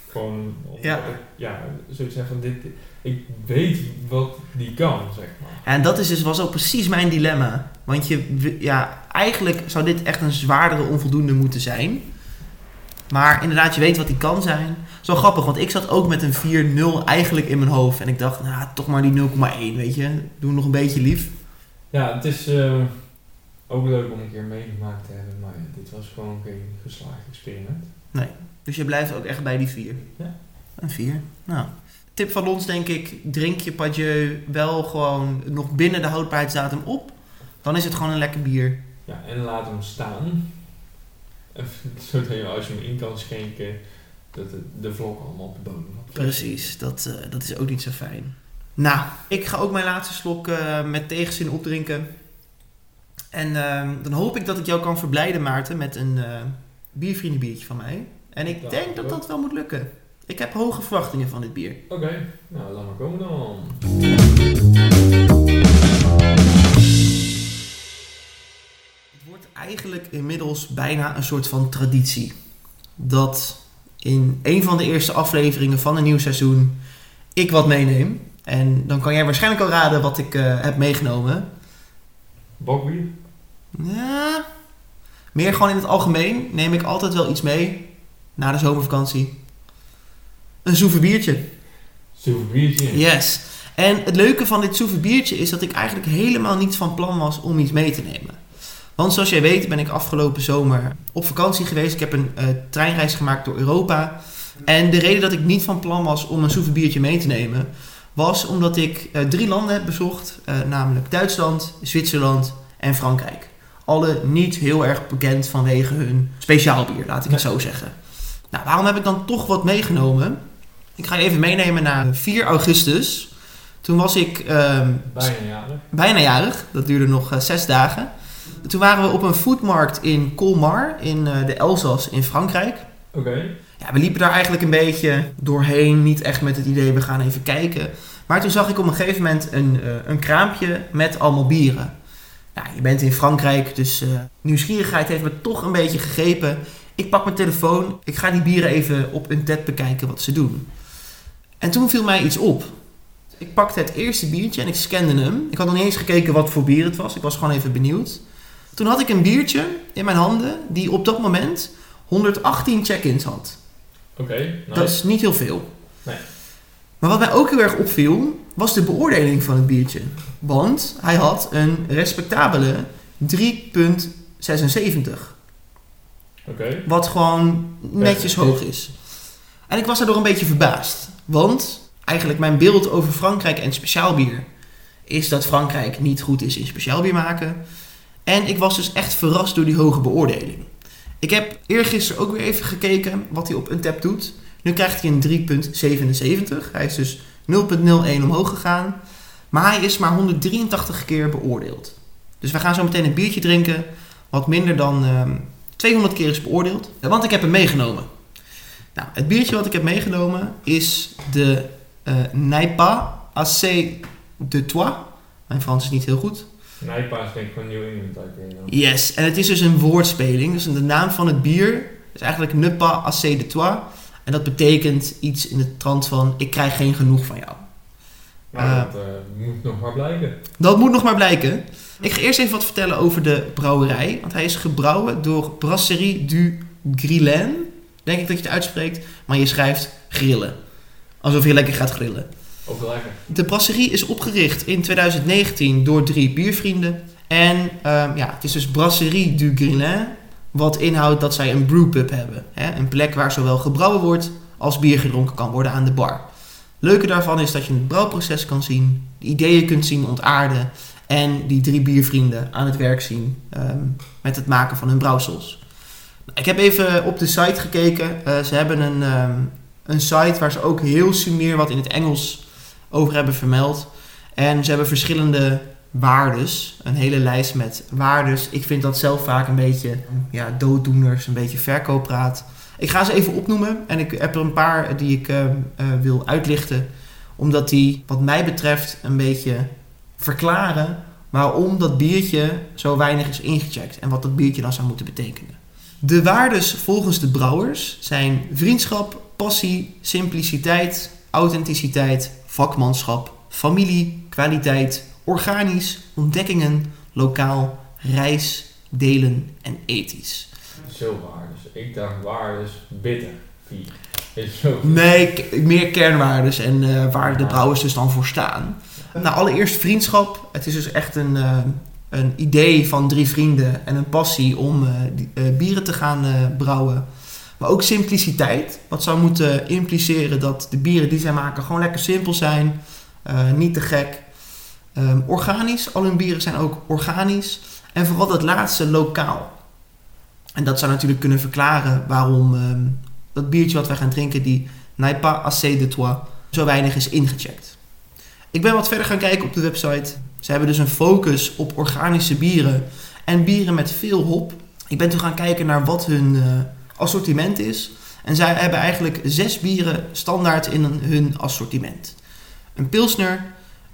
Gewoon, ja. ja, zoiets zeggen van dit, ik weet wat die kan, zeg maar. En dat is dus, was ook precies mijn dilemma. Want je, ja, eigenlijk zou dit echt een zwaardere onvoldoende moeten zijn. Maar inderdaad, je weet wat die kan zijn. Zo grappig, want ik zat ook met een 4-0 eigenlijk in mijn hoofd. En ik dacht, nou, toch maar die 0,1, weet je. Doe nog een beetje lief. Ja, het is eh, ook leuk om een keer meegemaakt te hebben, maar dit was gewoon geen geslaagd experiment. Dus je blijft ook echt bij die 4. Ja. Een 4. Nou. Tip van ons denk ik, drink je Padieu wel gewoon nog binnen de houdbaarheidsdatum op. Dan is het gewoon een lekker bier. Ja, en laat hem staan. Zodat je als je hem in kan schenken, dat het, de vlok allemaal op de bodem. Precies, dat, eh, dat is ook niet zo fijn. Nou, ik ga ook mijn laatste slok eh, met tegenzin opdrinken. En ehm, dan hoop ik dat ik jou kan verblijden, Maarten, met een eh biervriendenbiertje van mij. En ik Ja, denk dat dat wel moet lukken. Ik heb hoge verwachtingen van dit bier. Oké, nou laat maar komen dan. Het wordt eigenlijk inmiddels bijna een soort van traditie. Dat in een van de eerste afleveringen van een nieuw seizoen ik wat meeneem. En dan kan jij waarschijnlijk al raden wat ik eh, heb meegenomen. Bokbier? Ja, meer gewoon in het algemeen neem ik altijd wel iets mee na de zomervakantie. Een souvenirtje. Souvenirtje? Yes. En het leuke van dit souvenirtje is dat ik eigenlijk helemaal niet van plan was om iets mee te nemen. Want zoals jij weet ben ik afgelopen zomer op vakantie geweest. Ik heb een eh, treinreis gemaakt door Europa. En de reden dat ik niet van plan was om een souvenirtje mee te nemen... was omdat ik eh, drie landen heb bezocht. eh, namelijk Duitsland, Zwitserland en Frankrijk. Alle niet heel erg bekend vanwege hun speciaal bier, laat ik het zo zeggen. Nou, waarom heb ik dan toch wat meegenomen? Ik ga je even meenemen naar 4 augustus. Toen was ik ehm, Bijna jarig. bijna jarig. Dat duurde nog eh, zes dagen. Toen waren we op een foodmarkt in Colmar, in eh, de Elzas in Frankrijk. Oké. Ja, we liepen daar eigenlijk een beetje doorheen. Niet echt met het idee, we gaan even kijken. Maar toen zag ik op een gegeven moment een, eh, een kraampje met allemaal bieren. Ja, je bent in Frankrijk, dus eh, nieuwsgierigheid heeft me toch een beetje gegrepen. Ik pak mijn telefoon, ik ga die bieren even op een ted bekijken wat ze doen. En toen viel mij iets op. Ik pakte het eerste biertje en ik scande hem. Ik had nog niet eens gekeken wat voor bier het was. Ik was gewoon even benieuwd. Toen had ik een biertje in mijn handen die op dat moment 118 check-ins had. Oké, nice. Dat is niet heel veel. Nee. Maar wat mij ook heel erg opviel, was de beoordeling van het biertje. Want hij had een respectabele 3,76. Oké. Wat gewoon netjes hoog is. En ik was daardoor een beetje verbaasd. Want eigenlijk mijn beeld over Frankrijk en speciaalbier is dat Frankrijk niet goed is in speciaalbier maken. En ik was dus echt verrast door die hoge beoordeling. Ik heb eergisteren ook weer even gekeken wat hij op een tap doet. Nu krijgt hij een 3,77. Hij is dus 0,01 omhoog gegaan. Maar hij is maar 183 keer beoordeeld. Dus we gaan zo meteen een biertje drinken wat minder dan ehm, 200 keer is beoordeeld. Want ik heb hem meegenomen. Nou, het biertje wat ik heb meegenomen is de eh Naipa AC de Trois. Mijn Frans is niet heel goed. Nijpa is denk ik gewoon New England IPA dan. Yes, en het is dus een woordspeling. Dus de naam van het bier is eigenlijk Ne pas assez de toi. En dat betekent iets in de trant van ik krijg geen genoeg van jou. Nou, Eh. dat eh, moet nog maar blijken. Dat moet nog maar blijken. Ik ga eerst even wat vertellen over de brouwerij. Want hij is gebrouwen door Brasserie du Grillen. Denk ik dat je het uitspreekt. Maar je schrijft grillen. Alsof je lekker gaat grillen. Ook lekker. De brasserie is opgericht in 2019 door drie biervrienden. En ehm, ja, het is dus Brasserie du Grillin. Wat inhoudt dat zij een brewpub hebben. Hè? Een plek waar zowel gebrouwen wordt als bier gedronken kan worden aan de bar. Leuke daarvan is dat je het brouwproces kan zien. De ideeën kunt zien ontaarden. En die drie biervrienden aan het werk zien ehm, met het maken van hun brouwsels. Ik heb even op de site gekeken. Eh, ze hebben een, ehm, een site waar ze ook heel sumier wat in het Engels over hebben vermeld. En ze hebben verschillende waardes. Een hele lijst met waardes. Ik vind dat zelf vaak een beetje ja, dooddoeners, een beetje verkooppraat. Ik ga ze even opnoemen en ik heb er een paar die ik eh, eh, wil uitlichten. Omdat die, wat mij betreft, een beetje verklaren waarom dat biertje zo weinig is ingecheckt. En wat dat biertje dan zou moeten betekenen. De waardes volgens de brouwers zijn vriendschap, passie, simpliciteit, authenticiteit, vakmanschap, familie, kwaliteit, organisch, ontdekkingen, lokaal, reis, delen en ethisch. Zo waar. Dus ik dacht waar dus bitter. Is zo. Nee, meer kernwaardes en eh, waar de brouwers dus dan voor staan. Nou, allereerst vriendschap. Het is dus echt een, eh, een idee van drie vrienden en een passie om eh, eh, bieren te gaan eh, brouwen. Maar ook simpliciteit. Wat zou moeten impliceren dat de bieren die zij maken gewoon lekker simpel zijn. niet te gek. Ehm, organisch. Al hun bieren zijn ook organisch. En vooral dat laatste lokaal. En dat zou natuurlijk kunnen verklaren waarom ehm, dat biertje wat wij gaan drinken, die pas assez de toi, zo weinig is ingecheckt. Ik ben wat verder gaan kijken op de website. Ze hebben dus een focus op organische bieren en bieren met veel hop. Ik ben toen gaan kijken naar wat hun eh, assortiment is. En zij hebben eigenlijk zes bieren standaard in hun assortiment. Een Pilsner,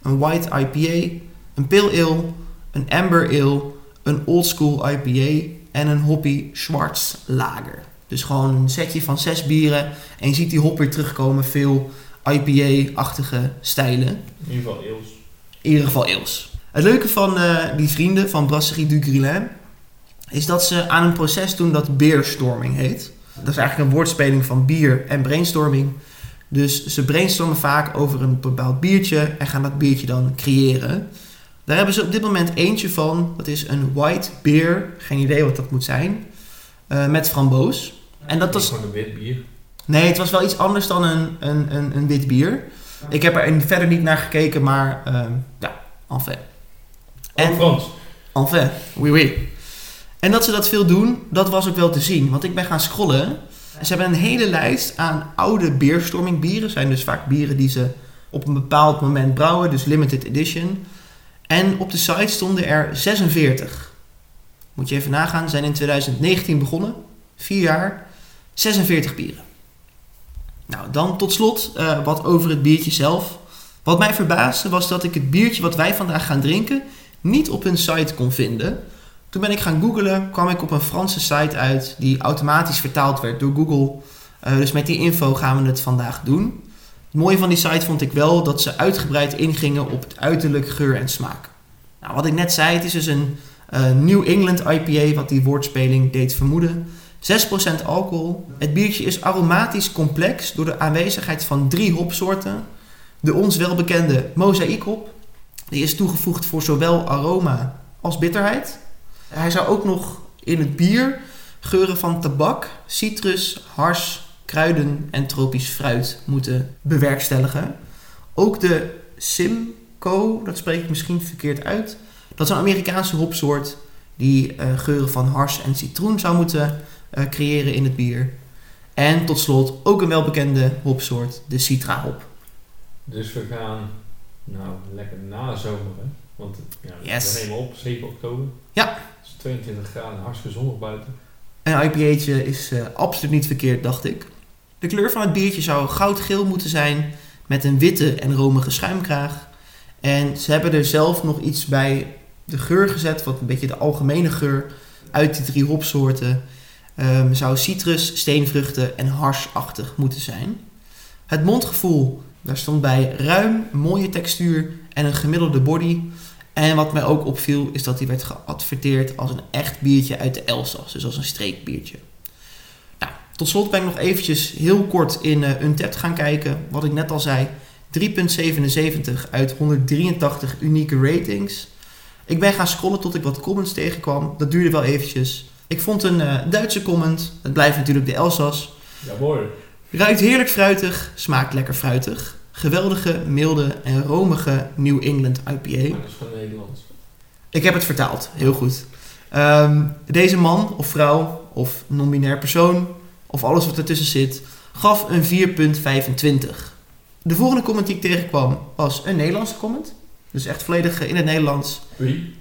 een White IPA, een Pale Ale, een Amber Ale, een Old School IPA en een Hoppy Schwarz Lager. Dus gewoon een setje van zes bieren en je ziet die hop weer terugkomen. Veel IPA-achtige stijlen. In ieder geval eels. In ieder geval eels. Het leuke van eh, die vrienden van Brasserie du Grillin is dat ze aan een proces doen dat beerstorming heet. Dat is eigenlijk een woordspeling van bier en brainstorming. Dus ze brainstormen vaak over een bepaald biertje en gaan dat biertje dan creëren. Daar hebben ze op dit moment eentje van. Dat is een white beer. Geen idee wat dat moet zijn. eh, met framboos. En dat was Gewoon een wit bier. Nee, het was wel iets anders dan een, een, een, een wit bier. Ik heb er verder niet naar gekeken, maar ehm, ja, enfin. En En, Frans. enfin, oui oui. En dat ze dat veel doen, dat was ook wel te zien. Want ik ben gaan scrollen. Ze hebben een hele lijst aan oude beerstorming bieren. Zijn dus vaak bieren die ze op een bepaald moment brouwen, dus limited edition. En op de site stonden er 46. Moet je even nagaan, zijn in 2019 begonnen. Vier jaar, 46 bieren. Nou, dan tot slot eh, wat over het biertje zelf. Wat mij verbaasde was dat ik het biertje wat wij vandaag gaan drinken niet op hun site kon vinden. Toen ben ik gaan googlen, kwam ik op een Franse site uit die automatisch vertaald werd door Google. Eh, dus met die info gaan we het vandaag doen. Het mooie van die site vond ik wel dat ze uitgebreid ingingen op het uiterlijk, geur en smaak. Nou, wat ik net zei, het is dus een eh, New England IPA, wat die woordspeling deed vermoeden. 6% alcohol. Het biertje is aromatisch complex door de aanwezigheid van drie hopsoorten. De ons welbekende mozaïekhop. Die is toegevoegd voor zowel aroma als bitterheid. Hij zou ook nog in het bier geuren van tabak, citrus, hars, kruiden en tropisch fruit moeten bewerkstelligen. Ook de Simcoe, dat spreek ik misschien verkeerd uit. Dat is een Amerikaanse hopsoort die eh, geuren van hars en citroen zou moeten eh, creëren in het bier. En tot slot ook een welbekende hopsoort, de Citra hop. Dus we gaan, nou, lekker na zomer, hè. Want ja, Yes. we nemen op 7 oktober. Ja. Het is 22 graden, hartstikke zonnig buiten. Een IPA'tje is eh, absoluut niet verkeerd, dacht ik. De kleur van het biertje zou goudgeel moeten zijn met een witte en romige schuimkraag. En ze hebben er zelf nog iets bij de geur gezet, wat een beetje de algemene geur uit die drie hopsoorten ehm, zou citrus, steenvruchten en harsachtig moeten zijn. Het mondgevoel, daar stond bij ruim, mooie textuur en een gemiddelde body. En wat mij ook opviel is dat die werd geadverteerd als een echt biertje uit de Elzas, dus als een streekbiertje. Nou, tot slot ben ik nog eventjes heel kort in eh Untappd gaan kijken. Wat ik net al zei, 3.77 uit 183 unieke ratings. Ik ben gaan scrollen tot ik wat comments tegenkwam. Dat duurde wel eventjes. Ik vond een eh, Duitse comment. Het blijft natuurlijk de Elzas. Ja, mooi. Ruikt heerlijk fruitig, smaakt lekker fruitig. Geweldige, milde en romige New England IPA. Maar dat is van Nederlands. Ik heb het vertaald, heel goed. Ehm, deze man of vrouw of non-binair persoon of alles wat ertussen zit, gaf een 4,25. De volgende comment die ik tegenkwam was een Nederlandse comment. Dus echt volledig eh, in het Nederlands. Wie?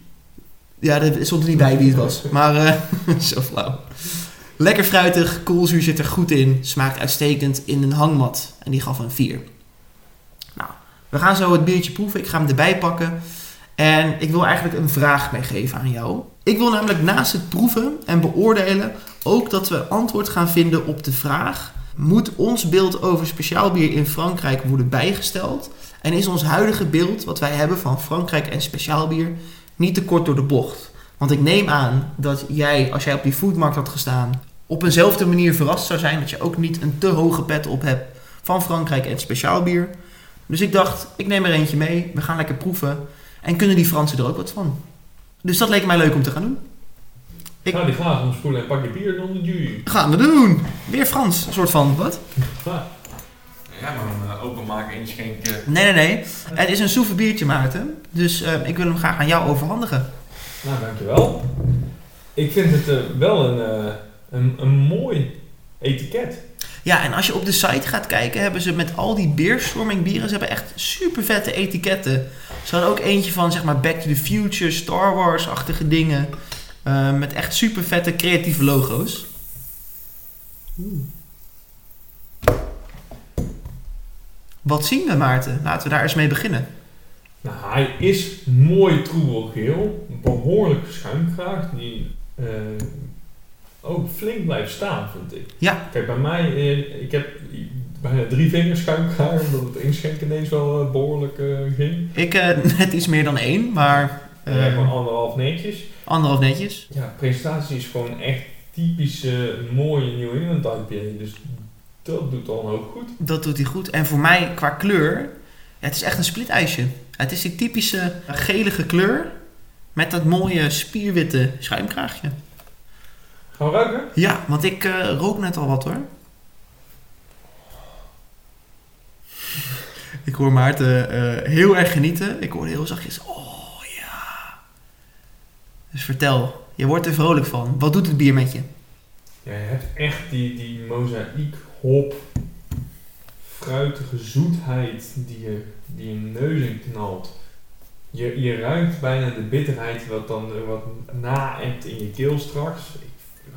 Ja, er stond er niet bij wie het was. Maar eh, zo flauw. Lekker fruitig, koolzuur zit er goed in. Smaakt uitstekend in een hangmat. En die gaf een 4. Nou, we gaan zo het biertje proeven. Ik ga hem erbij pakken. En ik wil eigenlijk een vraag meegeven aan jou. Ik wil namelijk naast het proeven en beoordelen ook dat we antwoord gaan vinden op de vraag: moet ons beeld over speciaal bier in Frankrijk worden bijgesteld? En is ons huidige beeld wat wij hebben van Frankrijk en speciaal bier niet te kort door de bocht? Want ik neem aan dat jij, als jij op die foodmarkt had gestaan, op eenzelfde manier verrast zou zijn dat je ook niet een te hoge pet op hebt van Frankrijk en speciaal bier. Dus ik dacht, ik neem er eentje mee, we gaan lekker proeven en kunnen die Fransen er ook wat van. Dus dat leek mij leuk om te gaan doen. Ik- Ga die glazen omspoelen en pak je bier dan de jury. Gaan we doen! Weer Frans, een soort van, wat? Ja, ja maar uh, openmaken, inschenken. Nee, nee, nee. Het is een soeve biertje, Maarten. Dus eh, ik wil hem graag aan jou overhandigen. Nou, dankjewel. Ik vind het uh, wel een, uh, een, een mooi etiket. Ja, en als je op de site gaat kijken, hebben ze met al die beerstorming bieren, ze hebben echt super vette etiketten. Ze hadden ook eentje van, zeg maar, Back to the Future, Star Wars-achtige dingen. Uh, met echt super vette creatieve logo's. Oeh. Wat zien we, Maarten? Laten we daar eens mee beginnen. Nou, hij is mooi troebelgeel, behoorlijk schuimkraag, die uh, ook flink blijft staan, vind ik. Ja. Kijk, bij mij, uh, ik heb bijna drie vingers schuimkraag, omdat het inschenken ineens wel uh, behoorlijk ging. Ik net iets meer dan één, maar... ja, gewoon anderhalf netjes. Anderhalf netjes. Ja, presentatie is gewoon echt typische mooie New England IPA, dus dat doet dan ook goed. Dat doet hij goed. En voor mij, qua kleur, het is echt een split-ijsje. Het is die typische gelige kleur met dat mooie spierwitte schuimkraagje. Gaan we ruiken? Ja, want ik uh, rook net al wat hoor. Ik hoor Maarten uh, heel erg genieten. Ik hoor heel zachtjes, oh ja. Dus vertel, je wordt er vrolijk van. Wat doet het bier met je? Ja, je hebt echt die, die mozaïek hop, fruitige zoetheid die je, die je neus in knalt. Je, je ruikt bijna de bitterheid wat dan wat naebt in je keel straks. Ik,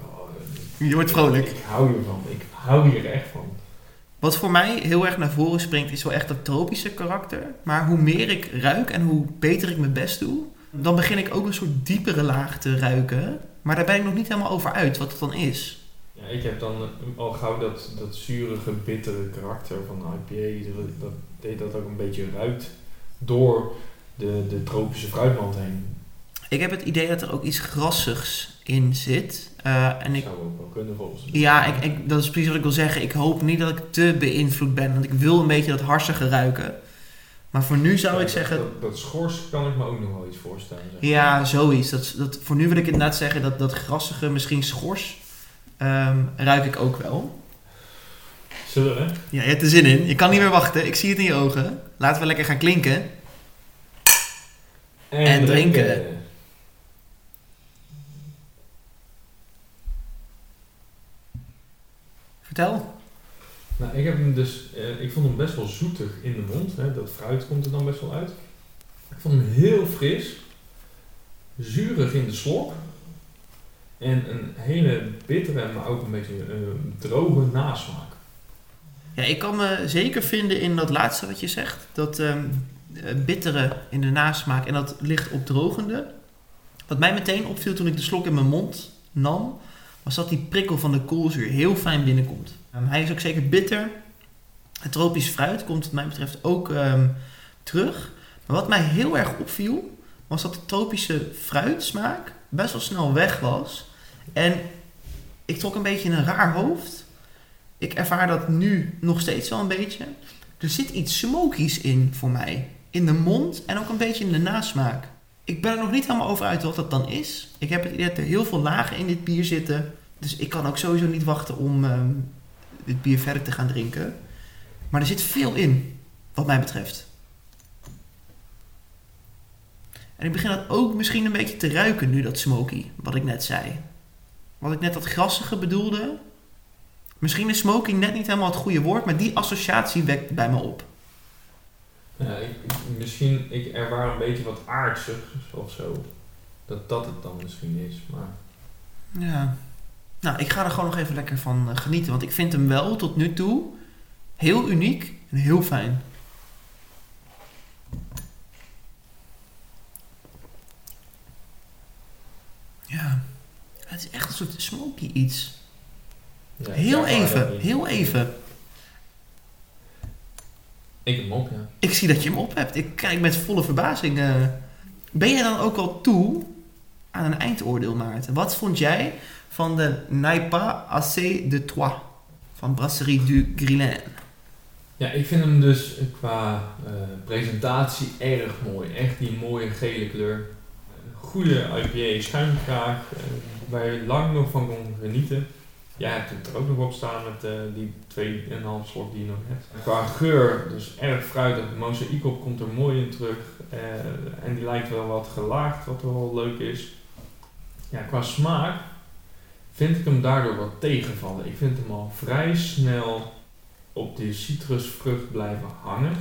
oh, je wordt vrolijk. Ik, ik hou hiervan. Ik hou hier echt van. Wat voor mij heel erg naar voren springt is wel echt dat tropische karakter. Maar hoe meer ik ruik en hoe beter ik mijn best doe, dan begin ik ook een soort diepere laag te ruiken. Maar daar ben ik nog niet helemaal over uit wat het dan is. Ik heb dan al gauw dat, dat zurige, bittere karakter van de IPA, dat, dat deed dat ook een beetje ruikt door de, de tropische fruitmand heen. Ik heb het idee dat er ook iets grassigs in zit. Uh, en ik, zou ook wel kunnen volgens mij. Ja, ik, ik, dat is precies wat ik wil zeggen. Ik hoop niet dat ik te beïnvloed ben, want ik wil een beetje dat harsige ruiken. Maar voor nu zou ja, ik dat, zeggen... Dat, dat, schors kan ik me ook nog wel iets voorstellen. Zeg. Ja, zoiets. Dat, dat, voor nu wil ik inderdaad zeggen dat dat grassige, misschien schors, um, ruik ik ook wel. Zullen we? Ja, je hebt er zin in. Je kan niet meer wachten. Ik zie het in je ogen. Laten we lekker gaan klinken. En, en drinken. drinken. Vertel. Nou, ik heb hem dus, uh, ik vond hem best wel zoetig in de mond. Hè. Dat fruit komt er dan best wel uit. Ik vond hem heel fris, zuurig in de slok. En een hele bittere, maar ook een beetje uh, droge nasmaak. Ja, ik kan me zeker vinden in dat laatste wat je zegt. Dat um, bittere in de nasmaak en dat licht opdrogende. Wat mij meteen opviel toen ik de slok in mijn mond nam, was dat die prikkel van de koolzuur heel fijn binnenkomt. Um, hij is ook zeker bitter. Het tropisch fruit komt wat mij betreft ook um, terug. Maar wat mij heel erg opviel, was dat de tropische fruitsmaak best wel snel weg was. En ik trok een beetje een raar hoofd. Ik ervaar dat nu nog steeds wel een beetje. Er zit iets smokies in voor mij. In de mond en ook een beetje in de nasmaak. Ik ben er nog niet helemaal over uit wat dat dan is. Ik heb het idee dat er heel veel lagen in dit bier zitten. Dus ik kan ook sowieso niet wachten om um, dit bier verder te gaan drinken. Maar er zit veel in, wat mij betreft. En ik begin dat ook misschien een beetje te ruiken nu, dat smoky, wat ik net zei. Wat ik net dat grassige bedoelde. Misschien is smoky net niet helemaal het goede woord, maar die associatie wekt bij me op. Ja, ik, misschien, ik ervaar een beetje wat aardsig of zo. Dat dat het dan misschien is, maar... Ja. Nou, ik ga er gewoon nog even lekker van uh, genieten, want ik vind hem wel tot nu toe heel uniek en heel fijn. Ja, het is echt een soort smoky iets. Ja, heel even, heel even. Ik heb hem op, ja. Ik zie dat je hem op hebt. Ik kijk met volle verbazing. eh. ben jij dan ook al toe aan een eindoordeel, Maarten. Wat vond jij van de Naipa Assez de Trois van Brasserie du Grillin? Ja, ik vind hem dus qua uh, presentatie erg mooi. Echt die mooie gele kleur. Goede IPA schuimkraag, uh, waar je lang nog van kon genieten. Jij hebt het er ook nog op staan met uh, die 2,5 slok die je nog hebt. Qua geur, dus erg fruitig. Mozaïekop komt er mooi in terug. Uh, en die lijkt wel wat gelaagd, wat wel leuk is. Ja, qua smaak vind ik hem daardoor wat tegenvallen. Ik vind hem al vrij snel op die citrusvrucht blijven hangen.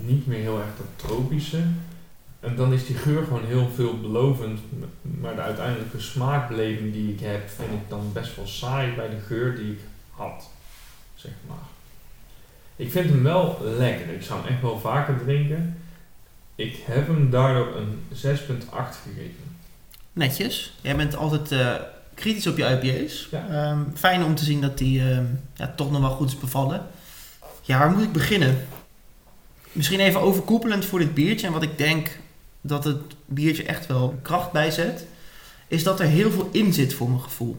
Niet meer heel erg dat tropische. En dan is die geur gewoon heel veelbelovend. Maar de uiteindelijke smaakbeleving die ik heb, vind ik dan best wel saai bij de geur die ik had. Zeg maar. Ik vind hem wel lekker. Ik zou hem echt wel vaker drinken. Ik heb hem daardoor een 6,8 gegeven. Netjes. Jij bent altijd uh, kritisch op je IPA's. Ja. Um, fijn om te zien dat die uh, ja, toch nog wel goed is bevallen. Ja, waar moet ik beginnen? Misschien even overkoepelend voor dit biertje en wat ik denk dat het biertje echt wel kracht bijzet, is dat er heel veel in zit voor mijn gevoel.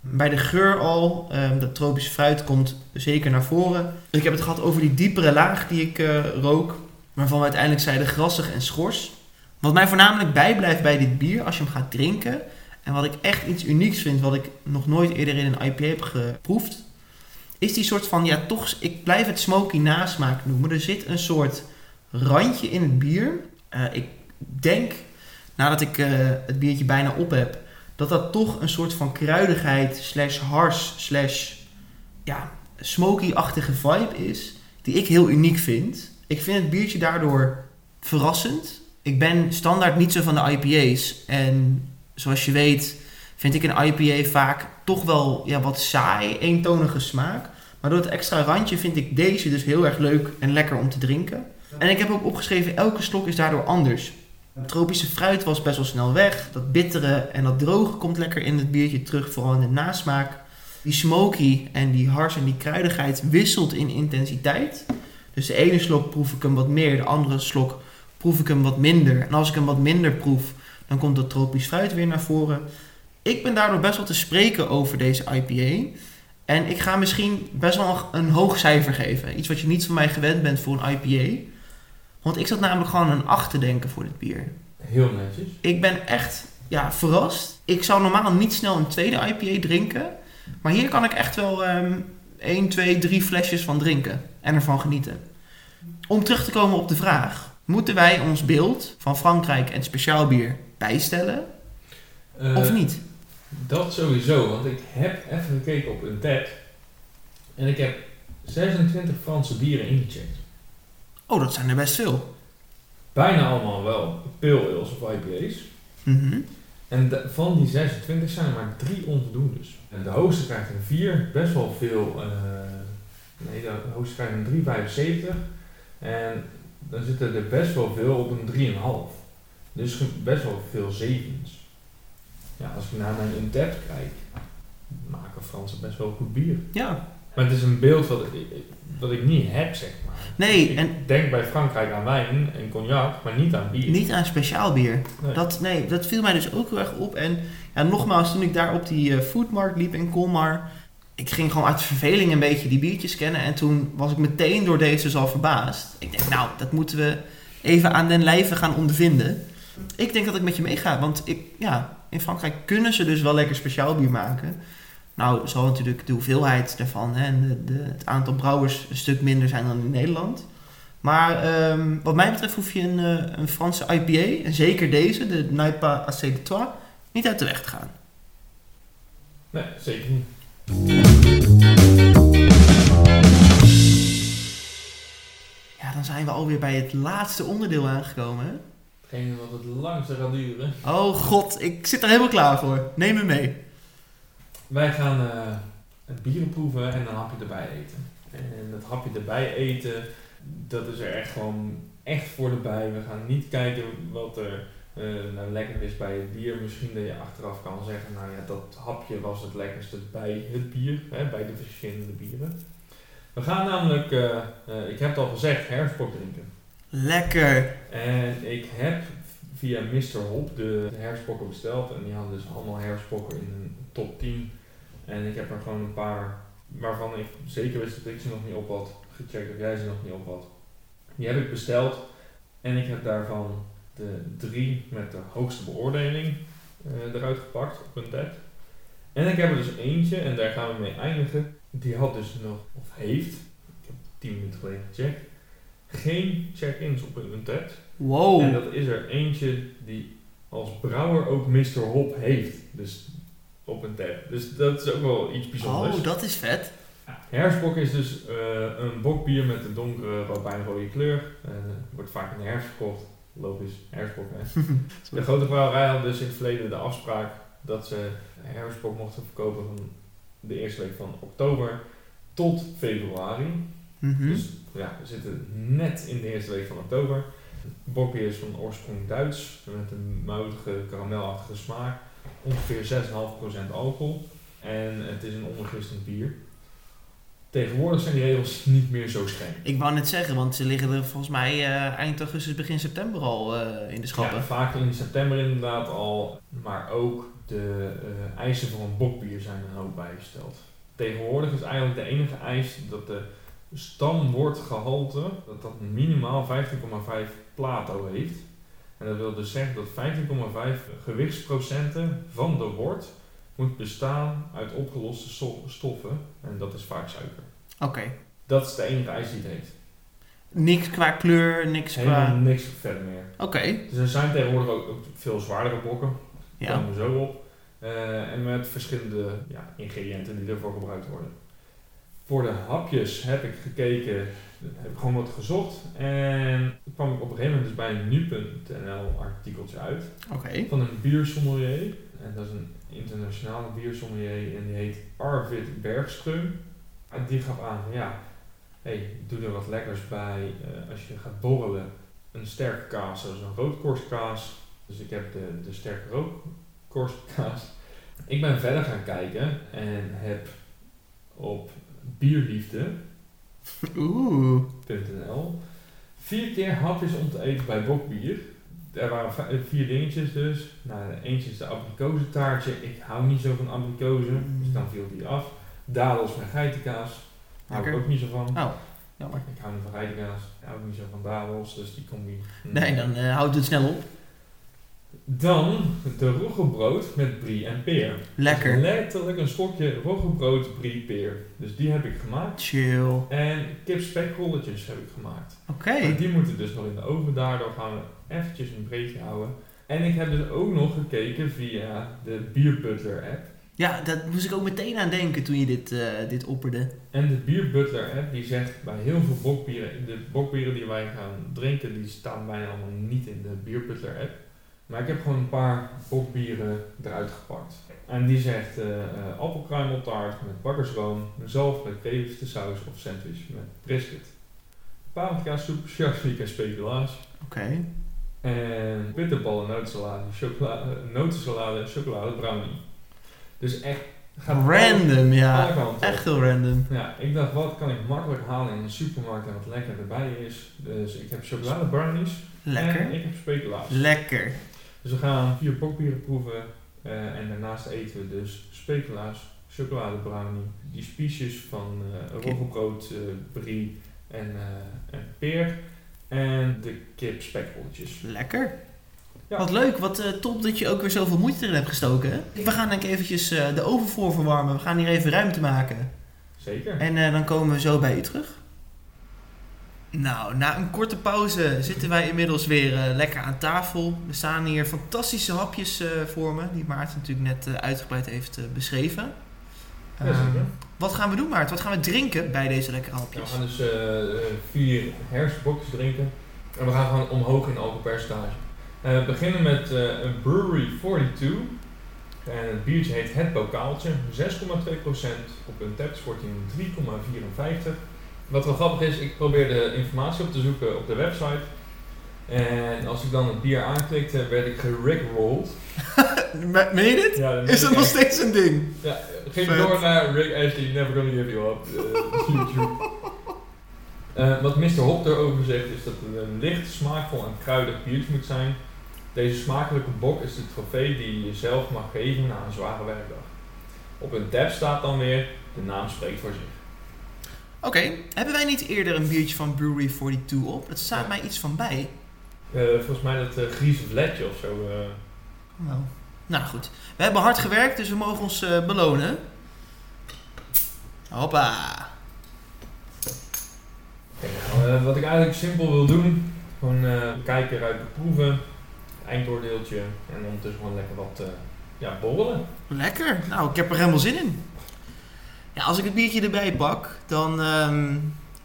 Bij de geur al, um, dat tropische fruit komt zeker naar voren. Ik heb het gehad over die diepere laag die ik uh, rook, waarvan we uiteindelijk zeiden grassig en schors. Wat mij voornamelijk bijblijft bij dit bier, als je hem gaat drinken, en wat ik echt iets unieks vind, wat ik nog nooit eerder in een IPA heb geproefd, is die soort van, ja toch, ik blijf het smoky nasmaak noemen. Er zit een soort randje in het bier. Uh, ik denk, nadat ik uh, het biertje bijna op heb, dat dat toch een soort van kruidigheid slash hars slash ja, smoky-achtige vibe is, die ik heel uniek vind. Ik vind het biertje daardoor verrassend. Ik ben standaard niet zo van de IPA's. En zoals je weet vind ik een IPA vaak toch wel ja, wat saai, eentonige smaak. Maar door het extra randje vind ik deze dus heel erg leuk en lekker om te drinken. En ik heb ook opgeschreven, elke slok is daardoor anders. Het tropische fruit was best wel snel weg. Dat bittere en dat droge komt lekker in het biertje terug, vooral in de nasmaak. Die smoky en die hars en die kruidigheid wisselt in intensiteit. Dus de ene slok proef ik hem wat meer, de andere slok proef ik hem wat minder. En als ik hem wat minder proef, dan komt dat tropisch fruit weer naar voren. Ik ben daardoor best wel te spreken over deze IPA. En ik ga misschien best wel een hoog cijfer geven. Iets wat je niet van mij gewend bent voor een IPA. Want ik zat namelijk gewoon een 8 te denken voor dit bier. Heel netjes. Ik ben echt ja, verrast. Ik zou normaal niet snel een tweede IPA drinken. Maar hier kan ik echt wel um, 1, 2, 3 flesjes van drinken. En ervan genieten. Om terug te komen op de vraag. Moeten wij ons beeld van Frankrijk en speciaal bier bijstellen? Uh, of niet? Dat sowieso, want ik heb even gekeken op een tab. En ik heb 26 Franse bieren ingecheckt. Oh, dat zijn er best veel. Bijna allemaal wel pale ales of IPA's. Mm -hmm. En de, van die 26 zijn er maar drie onvoldoendes. En de hoogste krijgt een 4, best wel veel. Uh, nee, de hoogste krijgt een 3,75. En dan zitten er best wel veel op een 3,5. Dus best wel veel zevens. Ja, als ik naar mijn Untapped kijk, maken Fransen best wel goed bier. Ja. Maar het is een beeld wat ik, wat ik niet heb, zeg maar. Nee, ik en... denk bij Frankrijk aan wijn en cognac, maar niet aan bier. Niet aan speciaal bier. Nee. Dat, nee, dat viel mij dus ook heel erg op. En ja, nogmaals, toen ik daar op die uh, foodmarkt liep in Colmar, ik ging gewoon uit verveling een beetje die biertjes kennen. En toen was ik meteen door deze dus al verbaasd. Ik denk, nou, dat moeten we even aan den lijve gaan ondervinden. Ik denk dat ik met je meega, want ik, ja, in Frankrijk kunnen ze dus wel lekker speciaal bier maken. Nou, zal natuurlijk de hoeveelheid daarvan hè, en de, de, het aantal brouwers een stuk minder zijn dan in Nederland. Maar um, wat mij betreft hoef je een, uh, een Franse IPA, en zeker deze, de Naipa Assez de Trois, niet uit de weg te gaan. Nee, zeker niet. Ja, dan zijn we alweer bij het laatste onderdeel aangekomen. Hè? Hetgene wat het langste gaat duren. Oh god, ik zit er helemaal klaar voor. Neem me mee. Wij gaan uh, het bieren proeven en een hapje erbij eten. En dat hapje erbij eten, dat is er echt gewoon echt voor erbij. We gaan niet kijken wat er uh, nou lekker is bij het bier. Misschien dat je achteraf kan zeggen, nou ja, dat hapje was het lekkerste bij het bier, hè, bij de verschillende bieren. We gaan namelijk, uh, uh, ik heb het al gezegd, herfstport drinken. Lekker! En ik heb via Mr. Hop de, herfstbokken besteld. En die hadden dus allemaal herfstbokken in een top 10. En ik heb er gewoon een paar waarvan ik zeker wist dat ik ze nog niet op had gecheckt of jij ze nog niet op had. Die heb ik besteld en ik heb daarvan de drie met de hoogste beoordeling uh, eruit gepakt op een tab. En ik heb er dus eentje, en daar gaan we mee eindigen. Die had dus nog, of heeft, ik heb 10 minuten geleden gecheckt, geen check-ins op een tab. Wow. En dat is er eentje die als brouwer ook Mr. Hop heeft. Dus op een tab. Dus dat is ook wel iets bijzonders. Oh, dat is vet. Herfstbok is dus uh, een bokbier met een donkere, robijnrode kleur. Uh, wordt vaak in de herfst verkocht. Logisch, herfstbok hè. de grote brouwerij had dus in het verleden de afspraak dat ze herfstbok mochten verkopen van de eerste week van oktober tot februari. Mm -hmm. Dus ja, we zitten net in de eerste week van oktober. Bokbier is van oorsprong Duits, met een moutige, karamelachtige smaak. Ongeveer 6,5% alcohol. En het is een ondergistend bier. Tegenwoordig zijn die regels niet meer zo streng. Ik wou net zeggen, want ze liggen er volgens mij uh, eind augustus, begin september al uh, in de schappen. Ja, vaak in september inderdaad al. Maar ook de uh, eisen voor een bokbier zijn er ook bijgesteld. Tegenwoordig is eigenlijk de enige eis dat de stamwortgehalte dat dat minimaal 15,5 plato heeft. En dat wil dus zeggen dat 15,5 gewichtsprocenten van de wort moet bestaan uit opgeloste stoffen. En dat is vaak suiker. Oké. Okay. Dat is de enige eis die het heeft. Niks qua kleur, niks Helemaal qua... niks verder meer. Oké. Okay. Dus er zijn tegenwoordig ook, ook veel zwaardere bokken. Daar Ja. komen we zo op. Uh, en met verschillende ja, ingrediënten die ervoor gebruikt worden. Voor de hapjes heb ik gekeken, heb ik gewoon wat gezocht. En kwam ik op een gegeven moment dus bij een nu.nl artikeltje uit. Oké. Okay. Van een biersommelier. En dat is een internationale biersommelier en die heet Arvid Bergström. En die gaf aan ja, hey, doe er wat lekkers bij uh, als je gaat borrelen. Een sterke kaas, zoals een roodkorstkaas. Dus ik heb de, de sterke roodkorstkaas. Ik ben verder gaan kijken en heb op bierliefde.nl vier keer hapjes om te eten bij bokbier. Er waren vier dingetjes dus. Nou, eentje is de abrikozentaartje. Ik hou niet zo van abrikozen, dus dan viel die af. Dadels met geitenkaas. Hou ik ook niet zo van. Oh, jammer. Ik hou niet van geitenkaas. Ik hou ook niet zo van dadels, dus die combi. Nee, dan uh, houdt het snel op. Dan de roggebrood met brie en peer. Lekker. Dus letterlijk een stokje roggebrood, brie, peer. Dus die heb ik gemaakt. Chill. Oké. En kipspekrolletjes heb ik gemaakt. Maar die moeten dus nog in de oven. Daardoor gaan we eventjes een breedje houden. En ik heb dus ook nog gekeken via de Beer Butler app. Ja, dat moest ik ook meteen aan denken toen je dit, uh, dit opperde. En de Beer Butler app die zegt bij heel veel bokbieren, de bokbieren die wij gaan drinken, die staan bijna allemaal niet in de Beer Butler app. Maar ik heb gewoon een paar bokbieren eruit gepakt. En die zegt uh, uh, appelkruimeltaart met bakkersroom, zalf met saus of sandwich met brisket. Paprika soep, en speculaas. Oké. Okay. En bitterballen, notensalade, chocolade, notensalade, chocolade, brownie. Dus echt... Gaat random, ja. echt heel random. Ja, ik dacht, wat kan ik makkelijk halen in een supermarkt en wat lekker erbij is. Dus ik heb chocolade brownies. Lekker. En ik heb speculaas. Lekker. Dus we gaan vier bokbieren proeven. Uh, en daarnaast eten we dus speculaas, chocolade brownie, die spiesjes van uh, roggebrood, uh, brie en, en peer. En de kip spekbolletjes. Lekker. Ja. Wat leuk, wat top dat je ook weer zoveel moeite erin hebt gestoken. Hè? We gaan denk ik eventjes de oven voor verwarmen. We gaan hier even ruimte maken. Zeker. En dan komen we zo bij u terug. Nou, na een korte pauze zitten wij inmiddels weer lekker aan tafel. Er staan hier fantastische hapjes voor me, die Maarten natuurlijk net uitgebreid heeft beschreven. Zeker. wat gaan we doen, Maarten? Wat gaan we drinken bij deze lekkere hapjes? We gaan dus vier herfstbokjes drinken. En we gaan gewoon omhoog in alcoholpercentage. We beginnen met een Brewery 42. En het biertje heet Het Bokaaltje. 6,2% op een taps in 3,54. Wat wel grappig is, ik probeerde informatie op te zoeken op de website. En als ik dan het bier aanklikte, werd ik gerickrolled. Meen je dit? Ja, is dat nog steeds een ding? Ja, ging door naar Rick Ashley, Never Gonna Give You Up. Uh, YouTube. Uh, wat Mr. Hop erover zegt is dat het een licht, smaakvol en kruidig biertje moet zijn. Deze smakelijke bok is de trofee die je jezelf mag geven na een zware werkdag. Op een tab staat dan weer, de naam spreekt voor zich. Oké, hebben wij niet eerder een biertje van Brewery 42 op? Het staat Ja. mij iets van bij. Eh, volgens mij dat uh, Gries Vletje of zo. Nou, nou goed. We hebben hard gewerkt, dus we mogen ons belonen. Hoppa. Nou, wat ik eigenlijk simpel wil doen, gewoon kijken, ruiken, proeven, eindoordeeltje en ondertussen gewoon lekker wat ja, borrelen. Lekker. Nou, ik heb er helemaal zin in. Ja, als ik het biertje erbij pak, dan ehm,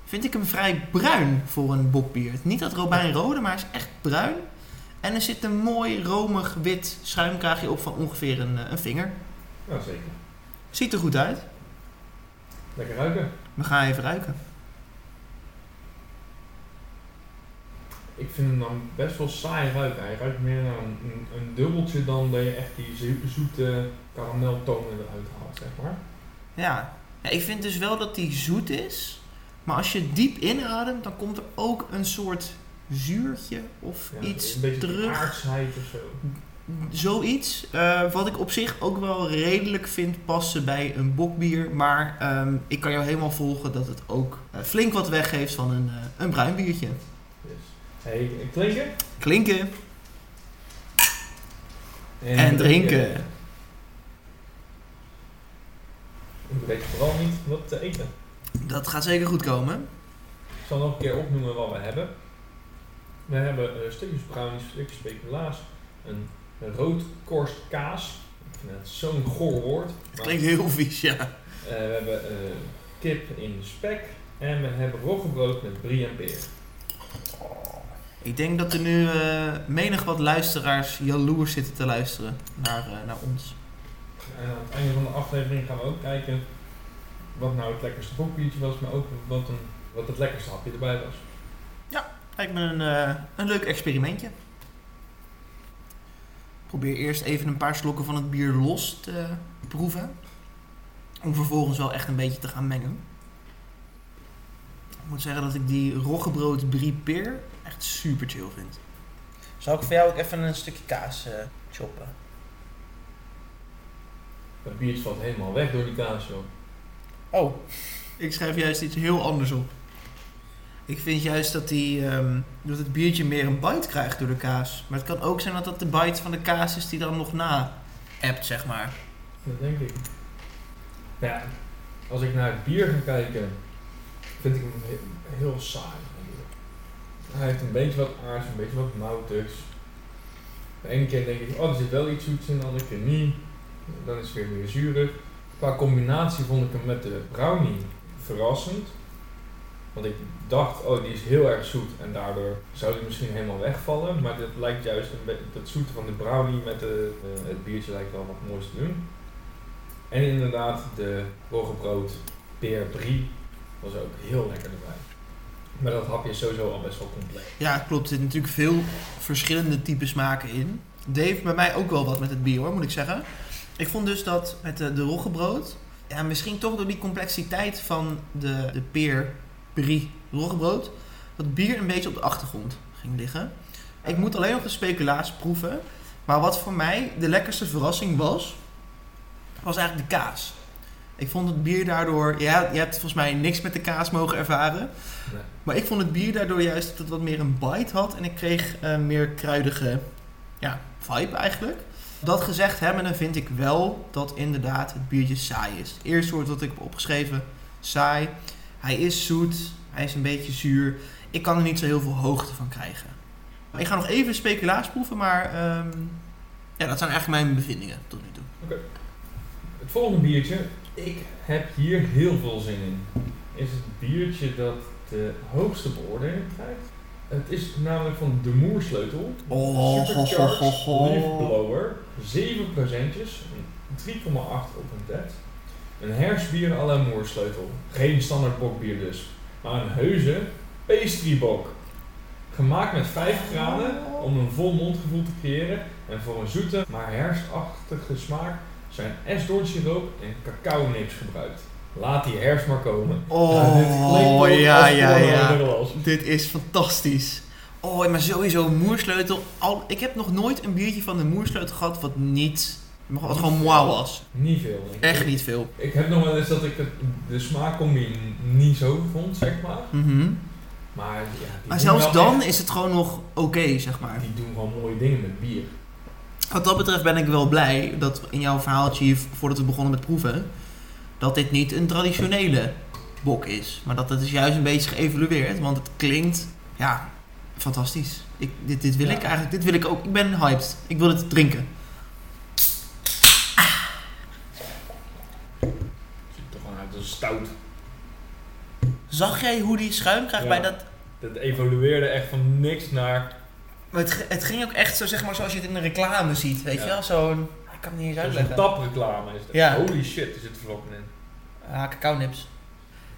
vind ik hem vrij bruin voor een bokbier. Niet dat robijn rode, maar hij is echt bruin. En er zit een mooi romig wit schuimkraagje op van ongeveer een, eh, een vinger. Ja, zeker. Ziet er goed uit. Lekker ruiken. We gaan even ruiken. Ik vind hem dan best wel saai ruiken. Hij ruikt meer naar een, een, een dubbeltje dan dat je echt die zo- zoete karameltonen eruit haalt, zeg maar. Ja. Ja, ik vind dus wel dat die zoet is. Maar als je diep inademt, dan komt er ook een soort zuurtje of Ja, iets een beetje terug. aardsheid of zo. Zoiets, eh, wat ik op zich ook wel redelijk vind passen bij een bokbier. Maar ehm, ik kan jou helemaal volgen dat het ook eh, flink wat weggeeft van een, eh, een bruin biertje. Yes. Hey, klinken. Klinken en drinken. Ik vergeet vooral niet wat te eten. Dat gaat zeker goed komen. Ik zal nog een keer opnoemen wat we hebben. We hebben eh, stukjes brownies, stukjes speculaas, een roodkorst kaas. Ik vind het zo'n goor woord. Het klinkt heel vies, ja. eh, we hebben eh, kip in spek en we hebben roggebrood met brie en peer. Ik denk dat er nu menig wat luisteraars jaloers zitten te luisteren naar, naar ons. En aan het einde van de aflevering gaan we ook kijken wat nou het lekkerste bokbiertje was, maar ook wat, een, wat het lekkerste hapje erbij was. Lijkt me een, eh, een leuk experimentje. Probeer eerst even een paar slokken van het bier los te proeven. Om vervolgens wel echt een beetje te gaan mengen. Ik moet zeggen dat ik die roggebrood brie peer echt super chill vind. Zal ik voor jou ook even een stukje kaas eh, choppen? Dat biertje valt helemaal weg door die kaas, joh. Oh, ik schrijf juist iets heel anders op. Ik vind juist dat, die, ehm, dat het biertje meer een bite krijgt door de kaas. Maar het kan ook zijn dat dat de bite van de kaas is die dan nog na appt, zeg maar. Dat denk ik. Ja, als ik naar het bier ga kijken, vind ik hem he- heel saai. Hij heeft een beetje wat aards, een beetje wat moutigs. De ene keer denk ik, oh er zit wel iets zoets in, de andere keer niet. Dan is het weer meer zuurig. Qua combinatie vond ik hem met de brownie verrassend. Want ik dacht, oh die is heel erg zoet en daardoor zou die misschien helemaal wegvallen. Maar dit lijkt juist een dat zoete van de brownie met de, eh, het biertje lijkt wel wat moois te doen. En inderdaad, de roggebrood peer brie was ook heel lekker erbij. Maar dat hapje is sowieso al best wel compleet. Ja, klopt. Er zitten natuurlijk veel verschillende typen smaken in. Heeft bij mij ook wel wat met het bier hoor, moet ik zeggen. Ik vond dus dat met de, de roggebrood, ja, misschien toch door die complexiteit van de, de peer, brie, roggebrood, dat bier een beetje op de achtergrond ging liggen. Ik moet alleen nog de speculaas proeven. Maar wat voor mij de lekkerste verrassing was, was eigenlijk de kaas. Ik vond het bier daardoor, ja, je hebt volgens mij niks met de kaas mogen ervaren. Nee. Maar ik vond het bier daardoor juist dat het wat meer een bite had. En ik kreeg eh, meer kruidige ja, vibe eigenlijk. Dat gezegd hebbende vind ik wel dat inderdaad het biertje saai is. Het eerste woord dat ik heb opgeschreven, saai. Hij is zoet, hij is een beetje zuur. Ik kan er niet zo heel veel hoogte van krijgen. Ik ga nog even speculaas proeven, maar ehm, ja, dat zijn eigenlijk mijn bevindingen tot nu toe. Het volgende biertje, ik heb hier heel veel zin in. Is het biertje dat de hoogste beoordeling krijgt. Het is namelijk van de Moersleutel. Oh, Supercharged. Leaf Blower. 7 procentjes. 3,8 op een tet. Een herfstbier à la Moersleutel. Geen standaard bokbier dus. Maar een heuse pastrybok. Gemaakt met 5 graden om een vol mondgevoel te creëren. En voor een zoete, maar herfstachtige smaak zijn esdoornsiroop en cacao nips gebruikt. Laat die herfst maar komen. Oh, Ja, dit ja, ja, ja. Dit is fantastisch. Oh, maar sowieso moersleutel. Al, ik heb nog nooit een biertje van de moersleutel gehad wat niet... Wat gewoon mooi was. Niet veel. Echt niet veel. Ik heb nog wel eens dat ik het, de smaakcombi niet zo vond, zeg maar. Mhm. Maar, ja, Maar zelfs dan echt- is het gewoon nog oké, zeg maar. Die doen gewoon mooie dingen met bier. Wat dat betreft ben ik wel blij dat in jouw verhaaltje, voordat we begonnen met proeven, dat dit niet een traditionele bok is. Maar dat het is juist een beetje geëvolueerd, want het klinkt, ja, fantastisch. Ik, dit, dit wil Ja. ik eigenlijk, dit wil ik ook. Ik ben hyped. Ik wil het drinken. Ziet er gewoon uit als stout. Zag jij hoe die schuim krijgt Ja. bij dat... Dat evolueerde echt van niks naar Maar het, het ging ook echt zo, zeg maar, zoals je het in de reclame ziet, weet Ja. je wel? Zo'n... Ik kan het niet eens uitleggen. tapreclame. Is het. Ja. Holy shit, er zit vlokken in. Ah, cacao nips.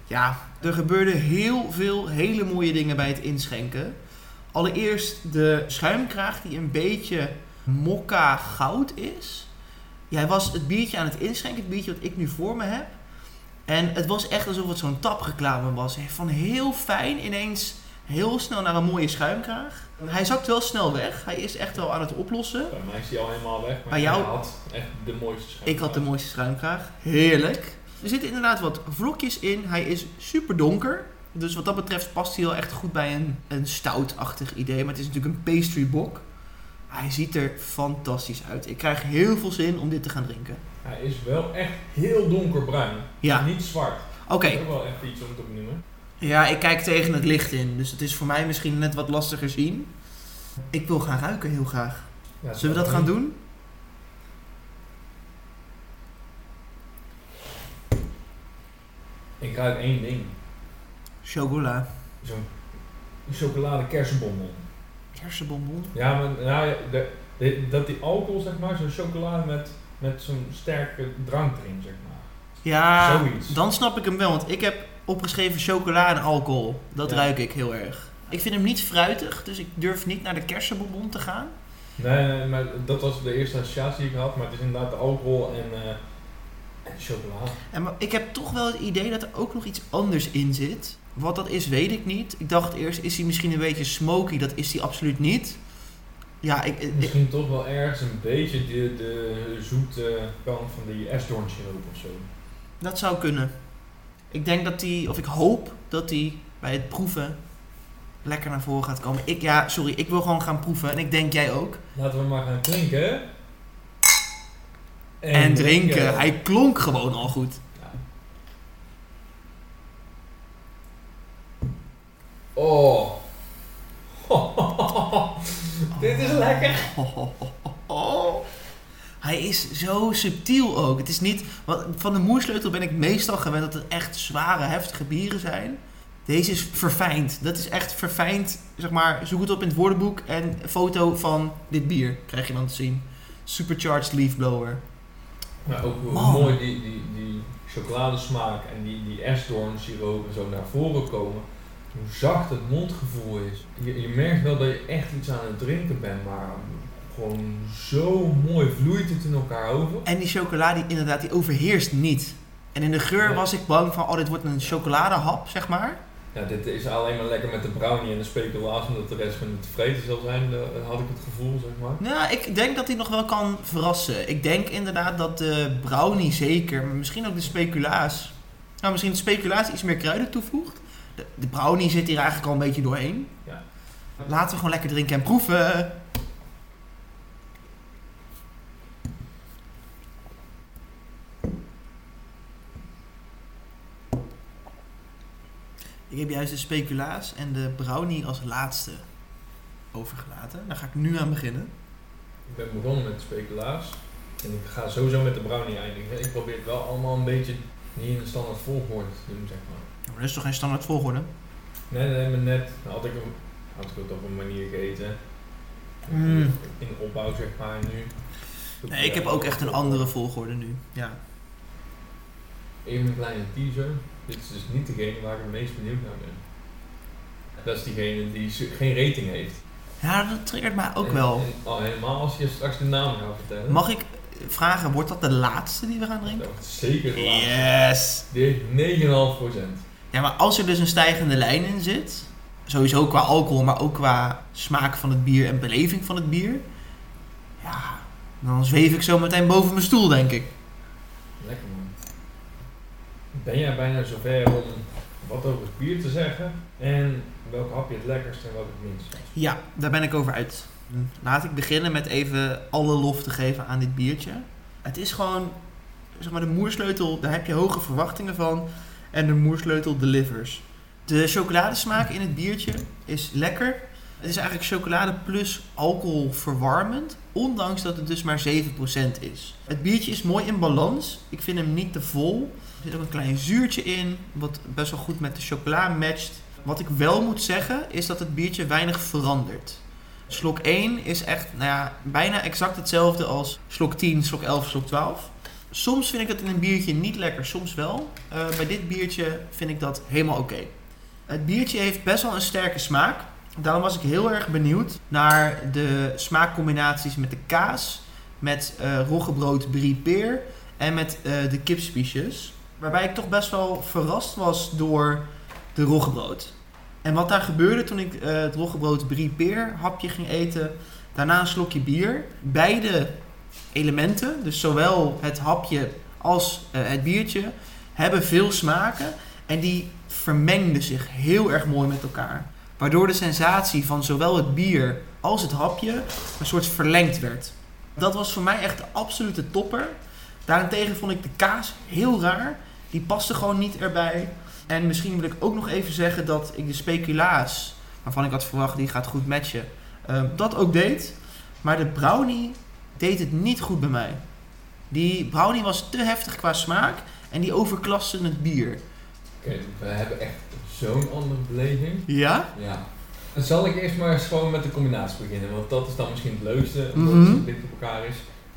Ja, er gebeurden heel veel hele mooie dingen bij het inschenken. Allereerst de schuimkraag die een beetje mokka goud is. Jij was het biertje aan het inschenken, het biertje wat ik nu voor me heb. En het was echt alsof het zo'n tapreclame was. Van heel fijn ineens heel snel naar een mooie schuimkraag. Hij zakt wel snel weg. Hij is echt wel aan het oplossen. Bij mij is die al helemaal weg. Maar Bij jou- had echt de mooiste schuim. Ik had de mooiste schuimkraag. Heerlijk. Er zitten inderdaad wat vlokjes in. Hij is super donker. Dus wat dat betreft past hij wel echt goed bij een, een stoutachtig idee. Maar het is natuurlijk een pastry bok. Hij ziet er fantastisch uit. Ik krijg heel veel zin om dit te gaan drinken. Hij is wel echt heel donkerbruin. Ja, Niet zwart. oké. Dat is ook wel echt iets om te benoemen. Ja, ik kijk tegen het licht in. Dus het is voor mij misschien net wat lastiger zien. Ik wil gaan ruiken heel graag. Ja, Zullen we dat gaan doen? Ik ruik één ding. Chocola. Zo'n chocolade kersenbonbon. Kersenbonbon. Ja, maar nou, ja, de, de- dat die alcohol, zeg maar, zo'n chocolade met, met zo'n sterke drank erin, zeg maar. Ja, Zoiets. dan snap ik hem wel. Want ik heb opgeschreven chocola en alcohol. Dat Ja. ruik ik heel erg. Ik vind hem niet fruitig, dus ik durf niet naar de kersenbonbon te gaan. Nee, nee, maar dat was de eerste associatie die ik had, maar het is inderdaad de alcohol en, eh en chocolade. En maar ik heb toch wel het idee dat er ook nog iets anders in zit. Wat dat is, weet ik niet. Ik dacht eerst, is hij misschien een beetje smoky? Dat is hij absoluut niet. Ja, ik, ik- Misschien toch wel ergens een beetje de, de zoete kant van die esdoorn siroop of zo. Dat zou kunnen. Ik denk dat hij, of ik hoop dat hij bij het proeven lekker naar voren gaat komen. Ik, ja, sorry, ik wil gewoon gaan proeven. En ik denk jij ook. Laten we maar gaan drinken. En, drinken. Hij klonk gewoon al goed. Ja. Oh. Dit is lekker. Hij is zo subtiel ook. Het is niet, van de moersleutel ben ik meestal gewend dat het echt zware, heftige bieren zijn. Deze is verfijnd. Dat is echt verfijnd. Zeg maar, zoek het op in het woordenboek en foto van dit bier krijg je dan te zien. Supercharged Leaf Blower. Maar ook hoe mooi die, die, die chocoladesmaak en die, die siroop en zo naar voren komen. Hoe zacht het mondgevoel is. Je, je merkt wel dat je echt iets aan het drinken bent, maar gewoon zo mooi vloeit het in elkaar over. En die chocola, die, inderdaad, die overheerst niet. En in de geur was ik bang van, oh, dit wordt een chocoladehap, zeg maar. Ja, dit is alleen maar lekker met de brownie en de speculaas, omdat de rest van het vreten zal zijn, eh, had ik het gevoel, zeg maar. Nou, ik denk dat hij nog wel kan verrassen. Ik denk inderdaad dat de brownie zeker, maar misschien ook de speculaas. Nou, misschien de speculaas iets meer kruiden toevoegt. De, de brownie zit hier eigenlijk al een beetje doorheen. Ja. Laten we gewoon lekker drinken en proeven. Ik heb juist de speculaas en de brownie als laatste overgelaten. Daar ga ik nu aan beginnen. Ik ben begonnen met de speculaas en ik ga sowieso met de brownie eindigen. Ik probeer het wel allemaal een beetje niet in een standaard volgorde te doen, zeg maar. Maar dat is toch geen standaard volgorde? Nee, nee, maar net had ik, hem, had ik het op een manier gegeten. Mm. In opbouw, zeg maar, nu. Nee, ik heb ook echt een andere volgorde nu. Ja. Even een kleine teaser. Dit is dus niet degene waar ik het meest benieuwd naar ben. Dat is diegene die geen rating heeft. Ja, dat triggert mij ook En- wel. en al helemaal als je straks de naam gaat vertellen. Mag ik vragen, wordt dat de laatste die we gaan Dat drinken? wordt zeker de laatste. Yes! Die heeft 9,5%. Ja, maar als er dus een stijgende lijn in zit, Sowieso qua alcohol, maar ook qua smaak van het bier en beleving van het bier. Ja, dan zweef ik zo meteen boven mijn stoel, denk ik. Lekker man. Ben jij bijna zover om wat over het bier te zeggen? En welk hapje het lekkerst en welk het minst? Ja, daar ben ik over uit. Laat ik beginnen met even alle lof te geven aan dit biertje. Het is gewoon, zeg maar, de moersleutel, daar heb je hoge verwachtingen van. En de moersleutel delivers. De chocoladesmaak in het biertje is lekker. Het is eigenlijk chocolade plus alcohol verwarmend. Ondanks dat het dus maar 7% is. Het biertje is mooi in balans. Ik vind hem niet te vol. Er zit ook een klein zuurtje in. Wat best wel goed met de chocola matcht. Wat ik wel moet zeggen is dat het biertje weinig verandert. Slok 1 is echt nou ja, bijna exact hetzelfde als slok 10, slok 11, slok 12. Soms vind ik het in een biertje niet lekker, soms wel. Uh, bij dit biertje vind ik dat helemaal oké. Het biertje heeft best wel een sterke smaak. Daarom was ik heel erg benieuwd naar de smaakcombinaties met de kaas, met uh, roggebrood brie peer en met uh, de kipspiesjes. Waarbij ik toch best wel verrast was door de roggebrood. En wat daar gebeurde toen ik uh, het roggebrood brie peer hapje ging eten, daarna een slokje bier. Beide elementen, dus zowel het hapje als het biertje, hebben veel smaken. En die vermengden zich heel erg mooi met elkaar. Waardoor de sensatie van zowel het bier als het hapje een soort verlengd werd. Dat was voor mij echt de absolute topper. Daarentegen vond ik de kaas heel raar. Die paste gewoon niet erbij. En misschien wil ik ook nog even zeggen dat ik de speculaas, waarvan ik had verwacht die gaat goed matchen, uh, dat ook deed. Maar de brownie deed het niet goed bij mij. Die brownie was te heftig qua smaak en die overklaste het bier. Oké, we hebben echt zo'n andere beleving. Ja? Ja. Dan zal ik eerst maar eens gewoon met de combinatie beginnen, want dat is dan misschien het leukste, omdat Mhm. het dicht op elkaar is.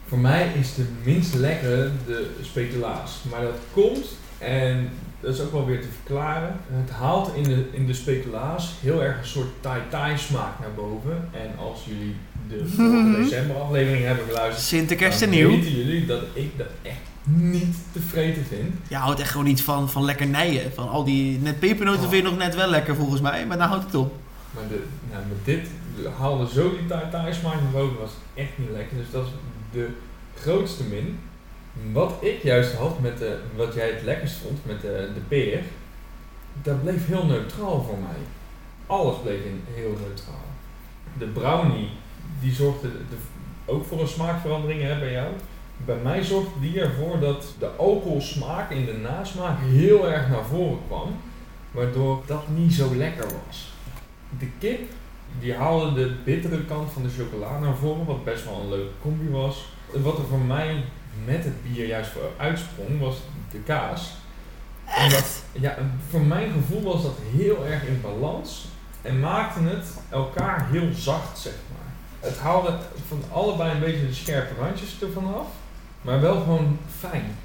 Voor mij is de minst lekkere de speculaas. Maar dat komt, en dat is ook wel weer te verklaren, het haalt in de, in de speculaas heel erg een soort thai-thai smaak naar boven. En als jullie de december aflevering hebben geluisterd, Sinterkerst en dan nieuw. weten jullie dat ik dat echt niet te vreten vind. Je houdt echt gewoon niet van, van lekkernijen. Van al die, net pepernoten Oh. vind je nog net wel lekker volgens mij, maar daar houdt het op. Maar de, nou, met dit haalde zo die thai smaak naar boven, was echt niet lekker. Dus dat is de grootste min. Wat ik juist had met de, wat jij het lekkerst vond met de, de peer, dat bleef heel neutraal voor mij. Alles bleef heel neutraal. De brownie, die zorgde de, ook voor een smaakverandering hè, bij jou. Bij mij zorgde die ervoor dat de alcoholsmaak in de nasmaak heel erg naar voren kwam. Waardoor dat niet zo lekker was. De kip, die haalde de bittere kant van de chocola naar voren, wat best wel een leuke combi was. Wat er voor mij met het bier juist voor uitsprong, was de kaas. Omdat, ja, voor mijn gevoel was dat heel erg in balans en maakte het elkaar heel zacht, zeg maar. Het haalde van allebei een beetje de scherpe randjes ervan af, maar wel gewoon fijn.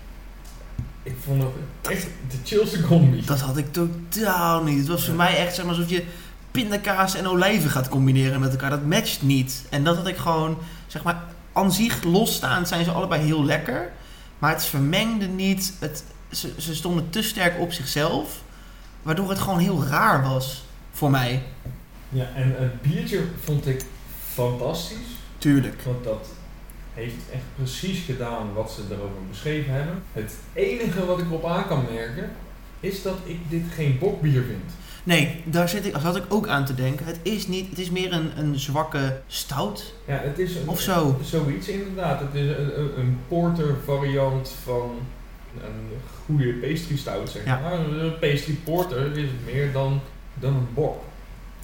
Ik vond het echt de chillste combi. Dat had ik totaal niet. Het was voor mij echt zeg maar, alsof je pindakaas en olijven gaat combineren met elkaar. Dat matcht niet. En dat had ik gewoon, zeg maar, aan zich losstaand zijn ze allebei heel lekker. Maar het vermengde niet. Het, ze, ze stonden te sterk op zichzelf. Waardoor het gewoon heel raar was. Voor mij. Ja, en het biertje vond ik fantastisch. Tuurlijk. Want dat heeft echt precies gedaan wat ze erover beschreven hebben. Het enige wat ik erop aan kan merken, is dat ik dit geen bokbier vind. Nee, daar zit ik, zat ik ook aan te denken. Het is, niet, het is meer een, een zwakke stout. Ja, het is een, Of zo. zoiets inderdaad. Het is een, een, porter variant van een goede pastry stout, zeg Ja. maar. Een pastry porter is meer dan, dan een bok.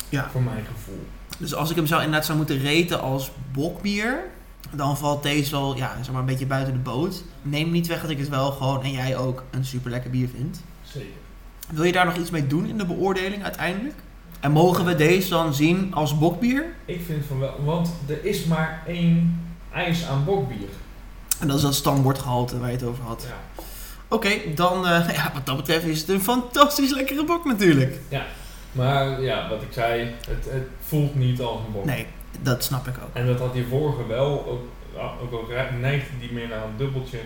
Ja. Voor mijn gevoel. Dus als ik hem zou, inderdaad zou moeten reten als bokbier, dan valt deze wel ja, zeg maar een beetje buiten de boot. Neem niet weg dat ik het wel gewoon, en jij ook, een super lekker bier vind. Zeker. Wil je daar nog iets mee doen in de beoordeling uiteindelijk? En mogen we deze dan zien als bokbier? Ik vind van wel, want er is maar één ijs aan bokbier. En dat is dat stambordgehalte waar je het over had. Ja. Oké, dan uh, ja, wat dat betreft is het een fantastisch lekkere bok natuurlijk. Maar ja, wat ik zei, het, het voelt niet als een bok. Nee, dat snap ik ook. En dat had die vorige wel, ook, ja, ook al neigde die meer naar een dubbeltje,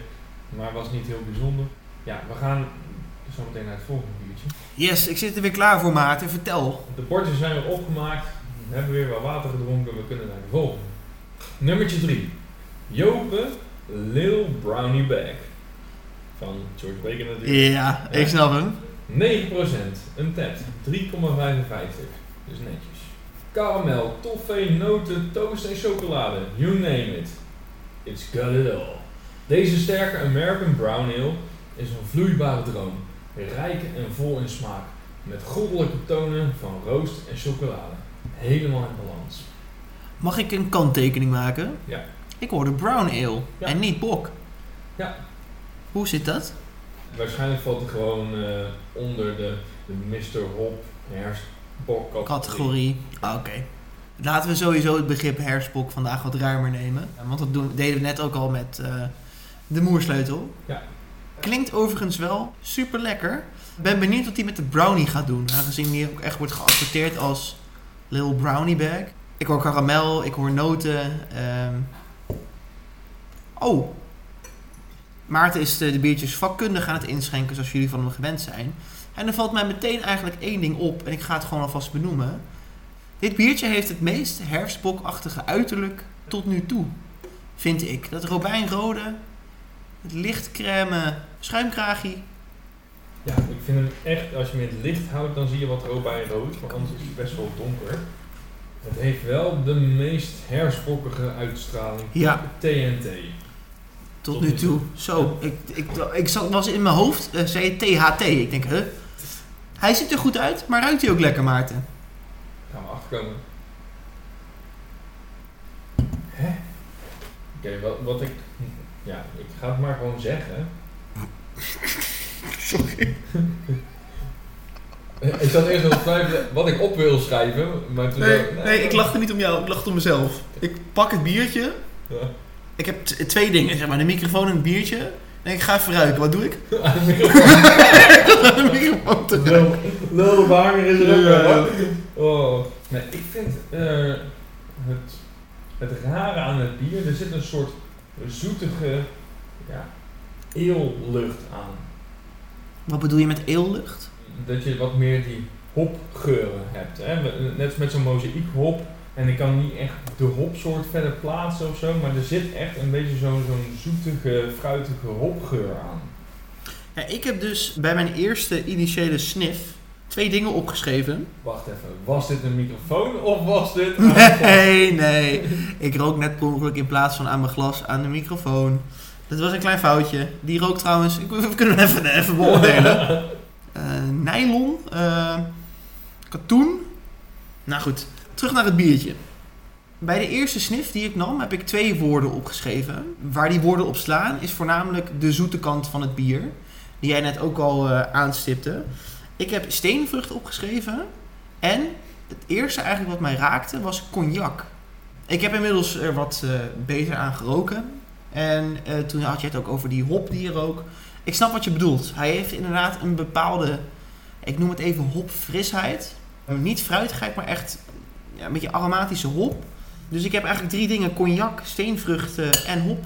maar was niet heel bijzonder. Ja, we gaan zo meteen naar het volgende biertje. Yes, ik zit er weer klaar voor Maarten. Vertel. De bordjes zijn weer opgemaakt. We hebben weer wat water gedronken. We kunnen naar de volgende. Nummertje 3. Jope Lil Brownie Bag. Van George Baker natuurlijk. Ja, ik snap hem. 9%. Untapped. 3,55. Dus netjes. Karamel, toffee, noten, toast en chocolade. You name it. It's got it all. Deze sterke American Brown Ale is een vloeibare droom. Rijk en vol in smaak. Met goddelijke tonen van roost en chocolade. Helemaal in balans. Mag ik een kanttekening maken? Ja. Ik hoorde brown ale Ja. en niet bok. Ja. Hoe zit dat? Waarschijnlijk valt het gewoon eh, onder de, de Mr. Hop herfstbok Categorie. Ah, Oké. Laten we sowieso het begrip herfstbok vandaag wat ruimer nemen. Want dat doen, deden we net ook al met eh, de moersleutel. Ja. Klinkt overigens wel super lekker. Ben benieuwd wat hij met de brownie gaat doen. Aangezien die ook echt wordt geaccepteerd als Little Brownie Bag. Ik hoor karamel, ik hoor noten. ehm. Oh. Maarten is de, biertjes vakkundig aan het inschenken zoals jullie van hem gewend zijn. En er valt mij meteen eigenlijk één ding op en ik ga het gewoon alvast benoemen. Dit biertje heeft het meest herfstbokachtige uiterlijk tot nu toe, vind ik. Dat robijnrode, het lichtcrème schuimkraagje. Ja, ik vind hem echt, als je hem in het licht houdt, dan zie je wat robijn rood, maar anders is het best wel donker. Het heeft wel de meest herfstbokkige uitstraling. Ja. TNT. Tot nu toe. Zo, ik, ik, ik zat, was in mijn hoofd, eh, zei je THT. Ik denk, huh? Hij ziet er goed uit, maar ruikt hij ook lekker, Maarten? Gaan we achterkomen. Hè? Oké, wat, wat ik... Ja, ik ga het maar gewoon zeggen. Sorry. ik zat eerst nog te twijfelen wat ik op wil schrijven, maar toen... Nee, dacht- nee, ik lachte niet om jou, ik lachte om mezelf. Ik pak het biertje. Ja. Ik heb twee dingen, zeg maar, de microfoon en het biertje. En ik ga even ruiken. Wat doe ik? Aan de microfoon. de microfoon te ruiken. Lul, lul de behanger is er ook Ja. Oh. Nee, ik vind eh, het, het rare aan het bier, er zit een soort zoetige ja, eellucht aan. Wat bedoel je met eellucht? Dat je wat meer die hopgeuren hebt. Hè? Net als met zo'n mozaïekhop. En ik kan niet echt de hopsoort verder plaatsen of zo, maar er zit echt een beetje zo'n zo'n zoetige, fruitige hopgeur aan. Ja, ik heb dus bij mijn eerste initiële sniff twee dingen opgeschreven. Wacht even, was dit een microfoon of was dit... Nee, nee. Ik rook net per ongeluk in plaats van aan mijn glas aan de microfoon. Dat was een klein foutje. Die rook trouwens, ik- we kunnen hem even, even beoordelen. Eh, nylon, eh, katoen. Nou goed, terug naar het biertje. Bij de eerste sniff die ik nam heb ik twee woorden opgeschreven. Waar die woorden op slaan is voornamelijk de zoete kant van het bier. Die jij net ook al eh, aanstipte. Ik heb steenvrucht opgeschreven. En het eerste eigenlijk wat mij raakte was cognac. Ik heb inmiddels er wat beter aan geroken. En eh, toen had je het ook over die hop die je rook. Ik snap wat je bedoelt. Hij heeft inderdaad een bepaalde, ik noem het even hopfrisheid. Niet fruitigheid, maar echt ja, een beetje aromatische hop. Dus ik heb eigenlijk drie dingen. Cognac, steenvruchten en hop.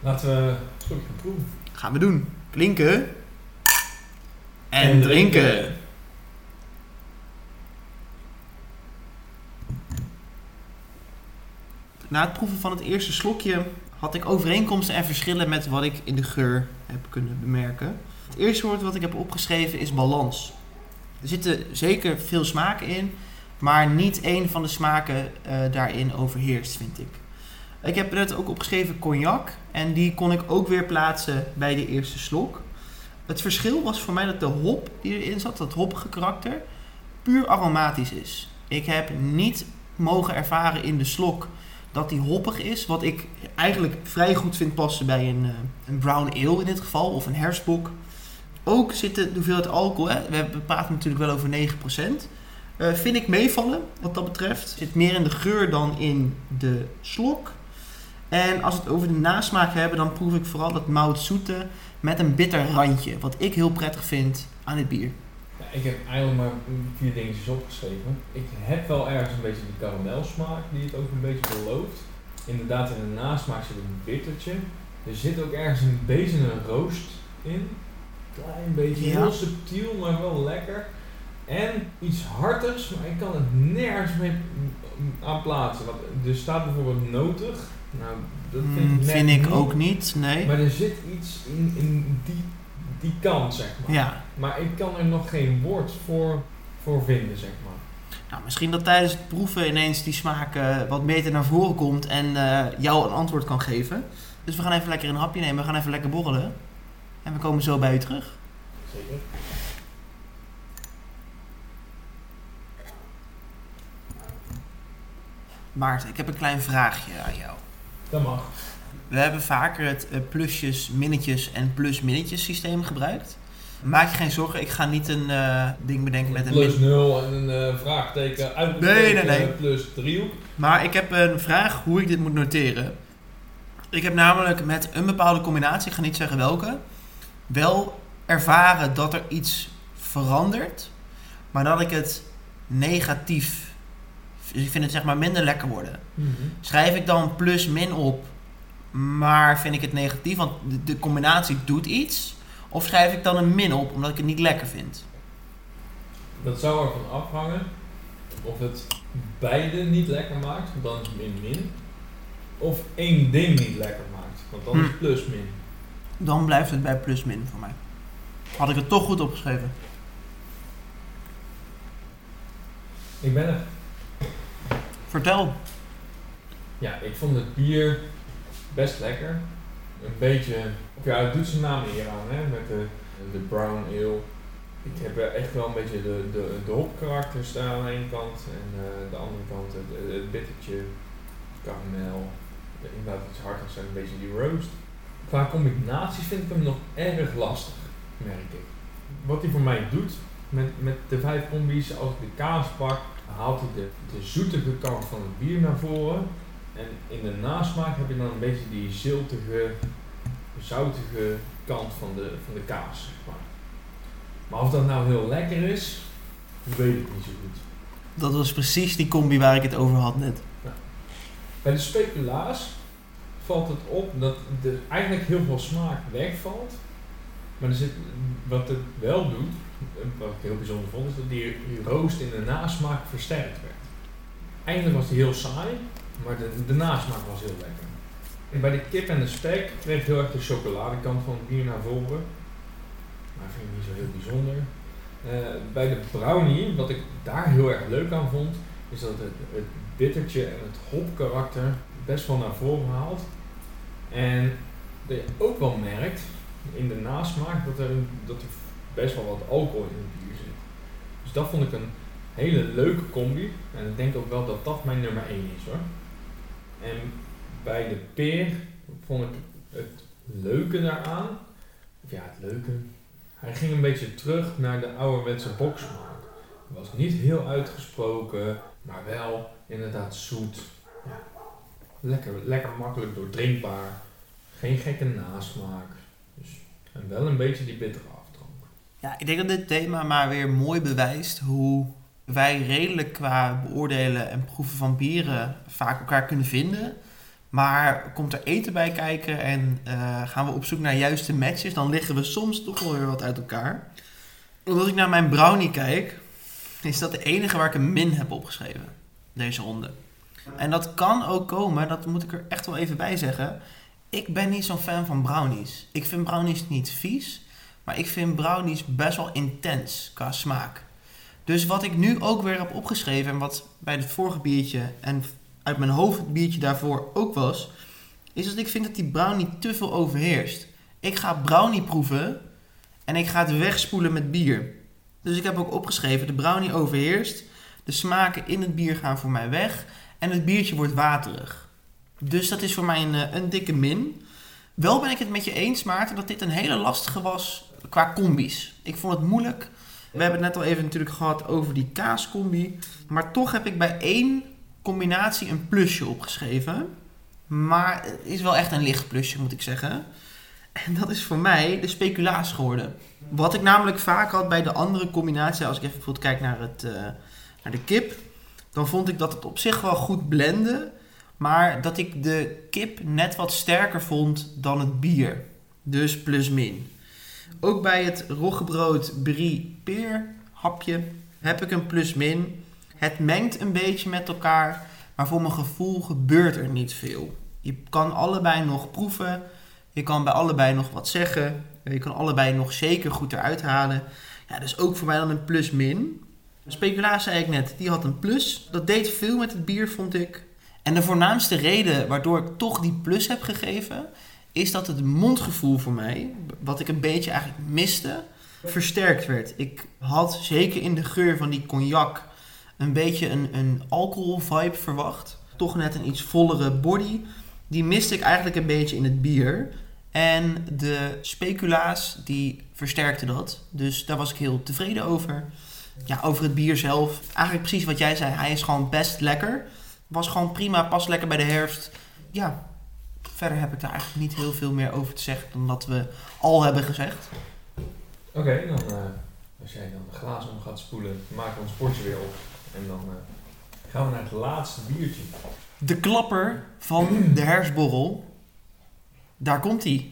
Laten we een gaan proeven. Gaan we doen. Klinken. En, En drinken. drinken. Na het proeven van het eerste slokje had ik overeenkomsten en verschillen met wat ik in de geur heb kunnen bemerken. Het eerste woord wat ik heb opgeschreven is balans. Er zitten zeker veel smaken in, maar niet één van de smaken eh, daarin overheerst, vind ik. Ik heb net ook opgeschreven cognac en die kon ik ook weer plaatsen bij de eerste slok. Het verschil was voor mij dat de hop die erin zat, dat hoppige karakter, puur aromatisch is. Ik heb niet mogen ervaren in de slok dat die hoppig is. Wat ik eigenlijk vrij goed vind passen bij een, eh, een brown ale in dit geval, of een herfstbok. Ook zit de hoeveelheid alcohol, hè, we praten natuurlijk wel over 9%. eh, vind ik meevallen wat dat betreft. Zit meer in de geur dan in de slok. En als we het over de nasmaak hebben, dan proef ik vooral dat moutzoete met een bitter randje. Wat ik heel prettig vind aan dit bier. Ja, ik heb eigenlijk maar vier dingetjes opgeschreven. Ik heb wel ergens een beetje die karamelsmaak die het ook een beetje belooft. Inderdaad, in de nasmaak zit een bittertje. Er zit ook ergens een beetje een roost in. klein beetje, Ja. heel subtiel, maar wel lekker. En iets hartigs, maar ik kan het nergens mee aan plaatsen. Want er staat bijvoorbeeld notig. Nou, dat vind Mm, ik, net vind ik niet. ook niet, nee. Maar er zit iets in, in die, die kant, zeg maar. Ja, Maar ik kan er nog geen woord voor, voor vinden, zeg maar. nou, misschien dat tijdens het proeven ineens die smaak eh, wat beter naar voren komt en eh, jou een antwoord kan geven. Dus we gaan even lekker een hapje nemen, we gaan even lekker borrelen. En we komen zo bij u terug. Zeker. Maarten, ik heb een klein vraagje aan jou. Dat mag. We hebben vaker het eh, plusjes, minnetjes en plus-minnetjes systeem gebruikt. Maak je geen zorgen, ik ga niet een eh, ding bedenken met een plus min. 0 en een eh, vraagteken, Nee, uitroepteken, nee, nee. plus driehoek. Maar ik heb een vraag hoe ik dit moet noteren. Ik heb namelijk met een bepaalde combinatie, ik ga niet zeggen welke, wel ervaren dat er iets verandert, maar dat ik het negatief, dus ik vind het zeg maar minder lekker worden. Schrijf ik dan plus min op, maar vind ik het negatief, want de, de combinatie doet iets? Of schrijf ik dan een min op, omdat ik het niet lekker vind? Dat zou ervan afhangen of het beide niet lekker maakt, dan is min min. Of één ding niet lekker maakt, want dan is Hm. plus min. Dan blijft het bij plus min voor mij. Had ik het toch goed opgeschreven? Ik ben er. Vertel. Ja, ik vond het bier best lekker. Een beetje, ja, het doet zijn naam hier aan, hè, met de, de brown ale. Ik heb echt wel een beetje de, de, de hopkarakters daar aan de ene kant en eh, de andere kant het, het bittertje, karamel. Inderdaad iets hartigs en een beetje die roast. Qua combinaties vind ik hem nog erg lastig, merk ik. Wat hij voor mij doet met, met de vijf combi's, als ik de kaas pak, haalt hij de, de zoetige kant van het bier naar voren. En in de nasmaak heb je dan een beetje die ziltige, zoutige kant van de, van de kaas, zeg maar. Maar of dat nou heel lekker is, weet ik niet zo goed. Dat was precies die combi waar ik het over had net. Bij de speculaas valt het op dat er eigenlijk heel veel smaak wegvalt. Maar er zit, wat het wel doet, wat ik heel bijzonder vond, is dat die roost in de nasmaak versterkt werd. Eigenlijk was die heel saai, maar de, nasmaak was heel lekker. En bij de kip en de spek kreeg heel erg de chocoladekant van het bier naar voren. Maar vind ik niet zo heel bijzonder. Eh, bij de brownie, wat ik daar heel erg leuk aan vond, is dat het, het bittertje en het hopkarakter best wel naar voren haalt. En dat je ook wel merkt in de nasmaak dat er, dat er best wel wat alcohol in het bier zit. Dus dat vond ik een hele leuke combi. En ik denk ook wel dat dat mijn nummer 1 is hoor. En bij de peer vond ik het leuke daaraan. Ja, het leuke. Hij ging een beetje terug naar de ouderwetse boksmaak. Het was niet heel uitgesproken, maar wel inderdaad zoet. Lekker, lekker makkelijk doordrinkbaar. Geen gekke nasmaak. Dus, en wel een beetje die bittere afdronk. Ja, ik denk dat dit thema maar weer mooi bewijst hoe wij redelijk qua beoordelen en proeven van bieren vaak elkaar kunnen vinden. Maar komt er eten bij kijken en eh, gaan we op zoek naar juiste matches, dan liggen we soms toch wel weer wat uit elkaar. Als ik naar mijn brownie kijk, is dat de enige waar ik een min heb opgeschreven. Deze ronde. En dat kan ook komen, dat moet ik er echt wel even bij zeggen. Ik ben niet zo'n fan van brownies. Ik vind brownies niet vies. Maar ik vind brownies best wel intens qua smaak. Dus wat ik nu ook weer heb opgeschreven en wat bij het vorige biertje en uit mijn hoofd het biertje daarvoor ook was, is dat ik vind dat die brownie te veel overheerst. Ik ga brownie proeven en ik ga het wegspoelen met bier. Dus ik heb ook opgeschreven, de brownie overheerst, de smaken in het bier gaan voor mij weg en het biertje wordt waterig. Dus dat is voor mij een, eh, een dikke min. Wel ben ik het met je eens, Maarten, dat dit een hele lastige was qua combi's. Ik vond het moeilijk. We hebben het net al even natuurlijk gehad over die kaascombi. Maar toch heb ik bij één combinatie een plusje opgeschreven. Maar het is wel echt een licht plusje, moet ik zeggen. En dat is voor mij de speculaas geworden. Wat ik namelijk vaak had bij de andere combinatie, als ik even bijvoorbeeld kijk naar, het, eh, naar de kip, dan vond ik dat het op zich wel goed blende. Maar dat ik de kip net wat sterker vond dan het bier. Dus plus min. Ook bij het roggebrood brie peer hapje heb ik een plus-min. Het mengt een beetje met elkaar, maar voor mijn gevoel gebeurt er niet veel. Je kan allebei nog proeven. Je kan bij allebei nog wat zeggen. Je kan allebei nog zeker goed eruit halen. Ja, dus ook voor mij dan een plus-min. Speculaas zei ik net, die had een plus. Dat deed veel met het bier, vond ik. En de voornaamste reden waardoor ik toch die plus heb gegeven, is dat het mondgevoel voor mij, wat ik een beetje eigenlijk miste, versterkt werd. Ik had zeker in de geur van die cognac een beetje een, een alcohol vibe verwacht. Toch net een iets vollere body. Die miste ik eigenlijk een beetje in het bier. En de speculaas, die versterkte dat. Dus daar was ik heel tevreden over. Ja, over het bier zelf. Eigenlijk precies wat jij zei. Hij is gewoon best lekker. Was gewoon prima, past lekker bij de herfst. Ja, verder heb ik daar eigenlijk niet heel veel meer over te zeggen dan dat we al hebben gezegd. Oké, dan uh, als jij dan de glazen om gaat spoelen, maken we ons potje weer op. En dan uh, gaan we naar het laatste biertje. De klapper van de herfstborrel. Daar komt hij.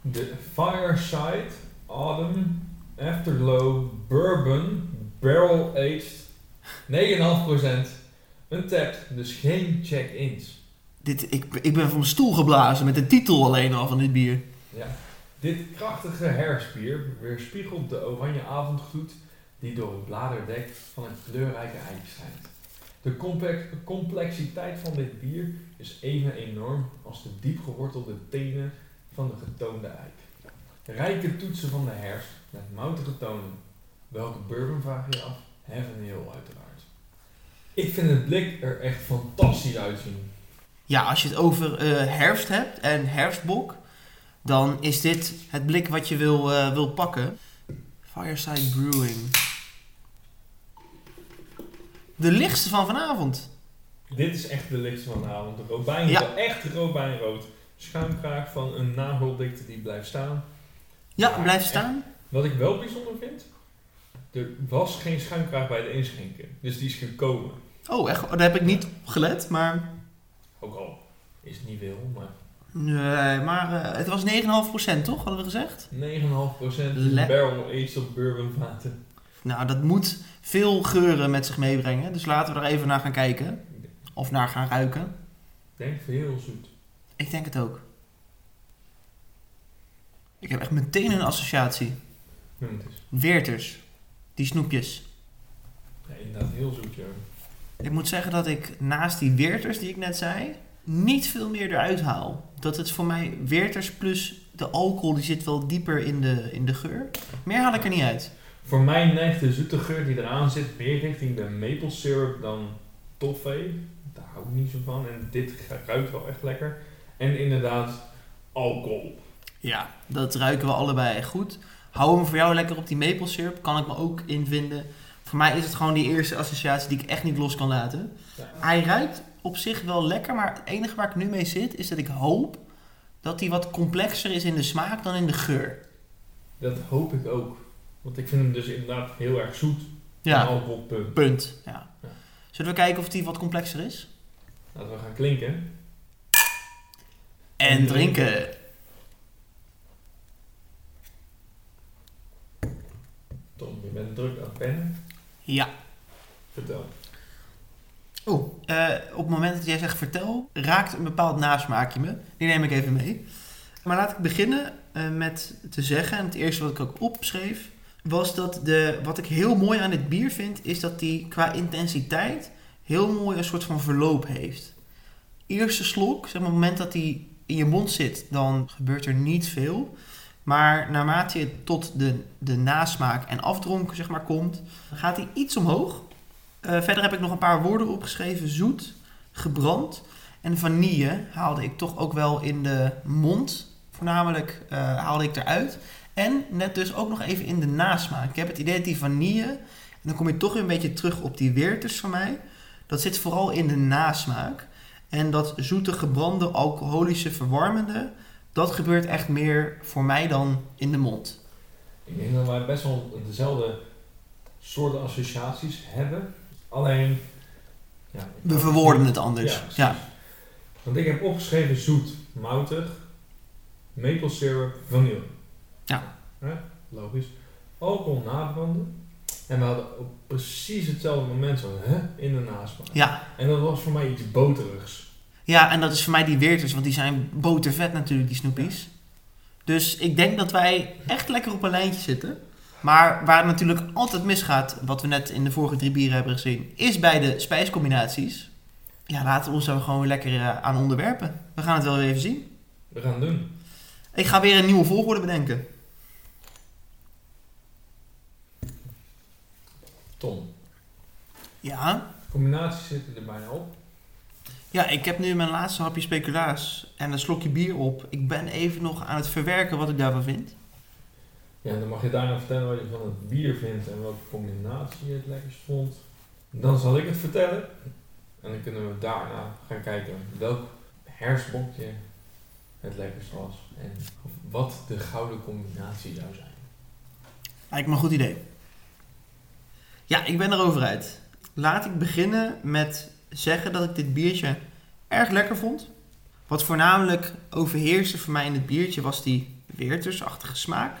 De Fireside Autumn Afterglow Bourbon Barrel Aged 9,5% Untapped, dus geen check-ins. Dit, ik, ik ben van mijn stoel geblazen met de titel alleen al van dit bier. Ja. Dit krachtige herfstbier weerspiegelt de oranje avondgloed die door het bladerdek van het kleurrijke eik schijnt. De complexiteit van dit bier is even enorm als de diep gewortelde tenen van de getoonde eik. Rijke toetsen van de herfst met moutige tonen. Welke bourbon vraag je af? Heaven Hill uiteraard. Ik vind het blik er echt fantastisch uitzien. Ja, als je het over uh, herfst hebt en herfstbok, dan is dit het blik wat je wil, uh, wil pakken. Fireside Brewing. De lichtste van vanavond. Dit is echt de lichtste van vanavond. De robijn, ja. echt robijnrood. Schuimkraag van een nageldikte die blijft staan. Ja, blijft staan. wat ik wel bijzonder vind, er was geen schuimkraag bij de inschenken. Dus die is gekomen. Oh, echt? Oh, daar heb ik niet gelet, maar... Ook al is het niet veel, maar... Nee, maar uh, het was 9,5% toch, hadden we gezegd? 9,5% barrel aged op bourbon vaten. Nou, dat moet veel geuren met zich meebrengen. Dus laten we er even naar gaan kijken. Of naar gaan ruiken. Ik denk heel zoet. Ik denk het ook. Ik heb echt meteen een associatie. Weerters. Die snoepjes. Ja, inderdaad heel zoet, ja. Ik moet zeggen dat ik naast die Weerters die ik net zei, niet veel meer eruit haal. Dat het voor mij Weerters plus de alcohol, die zit wel dieper in de, in de geur. Meer haal ik er niet uit. Voor mij neigt de zoete geur die eraan zit meer richting de maple syrup dan toffee. Daar hou ik niet zo van. En dit ruikt wel echt lekker. En inderdaad, alcohol. Ja, dat ruiken we allebei echt goed. Hou hem voor jou lekker op die maple syrup. Kan ik me ook invinden. Voor mij is het gewoon die eerste associatie die ik echt niet los kan laten. Hij ruikt op zich wel lekker, maar het enige waar ik nu mee zit is dat ik hoop dat hij wat complexer is in de smaak dan in de geur. Dat hoop ik ook. Want ik vind hem dus inderdaad heel erg zoet. Ja. Alcoholpunt. Punt. Ja. ja. Zullen we kijken of hij wat complexer is? Laten we gaan klinken. En, drinken. Tom, je bent druk aan het pennen. Ja. Vertel. Oeh, uh, op het moment dat jij zegt vertel, raakt een bepaald nasmaakje me. Die neem ik even mee. Maar laat ik beginnen uh, met te zeggen, en het eerste wat ik ook opschreef, was dat de, wat ik heel mooi aan dit bier vind, is dat die qua intensiteit heel mooi een soort van verloop heeft. Eerste slok, zeg maar, op het moment dat die in je mond zit, dan gebeurt er niet veel. Maar naarmate je tot de, de nasmaak en afdronken zeg maar, komt, gaat hij iets omhoog. Uh, verder heb ik nog een paar woorden opgeschreven. Zoet, gebrand en vanille haalde ik toch ook wel in de mond. Voornamelijk uh, haalde ik eruit. En net dus ook nog even in de nasmaak. Ik heb het idee dat die vanille, en dan kom je toch weer een beetje terug op die weerters van mij. Dat zit vooral in de nasmaak. En dat zoete, gebrande, alcoholische, verwarmende, dat gebeurt echt meer voor mij dan in de mond. Ik denk dat wij best wel dezelfde soorten associaties hebben. Alleen. Ja, We verwoorden het anders. Ja, ja, Want ik heb opgeschreven zoet, moutig, maple syrup, vanille. Ja. Hè? Logisch. Alcohol nabranden. En we hadden op precies hetzelfde moment zo hè, in de nasmaak. Ja. En dat was voor mij iets boterigs. Ja, en dat is voor mij die Weerters, want die zijn botervet natuurlijk, die snoepies. Dus ik denk dat wij echt lekker op een lijntje zitten. Maar waar het natuurlijk altijd misgaat, wat we net in de vorige drie bieren hebben gezien, is bij de spijscombinaties. Ja, laten we ons daar gewoon lekker eh, aan onderwerpen. We gaan het wel even zien. We gaan het doen. Ik ga weer een nieuwe volgorde bedenken. Tom, Ja, combinaties zitten er bijna op. ja ik heb nu mijn laatste hapje speculaas en een slokje bier op. Ik ben even nog aan het verwerken wat ik daarvan vind. Ja, en dan mag je daarna vertellen wat je van het bier vindt en welke combinatie je het lekkerst vond. Dan zal ik het vertellen. En dan kunnen we daarna gaan kijken welk herfstbokje het lekkerst was. En wat de gouden combinatie zou zijn. Lijkt me een goed idee. Ja, ik ben erover uit. Laat ik beginnen met zeggen dat ik dit biertje erg lekker vond. Wat voornamelijk overheerste voor mij in het biertje was die weertersachtige smaak.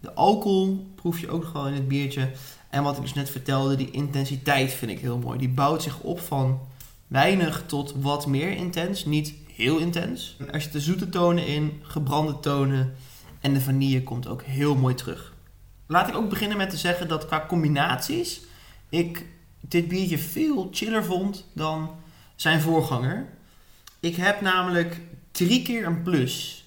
De alcohol proef je ook nog wel in het biertje. En wat ik dus net vertelde, die intensiteit vind ik heel mooi. Die bouwt zich op van weinig tot wat meer intens. Niet heel intens. Er zitten zoete tonen in, gebrande tonen. En de vanille komt ook heel mooi terug. Laat ik ook beginnen met te zeggen dat qua combinaties ik dit biertje veel chiller vond dan zijn voorganger. Ik heb namelijk drie keer een plus.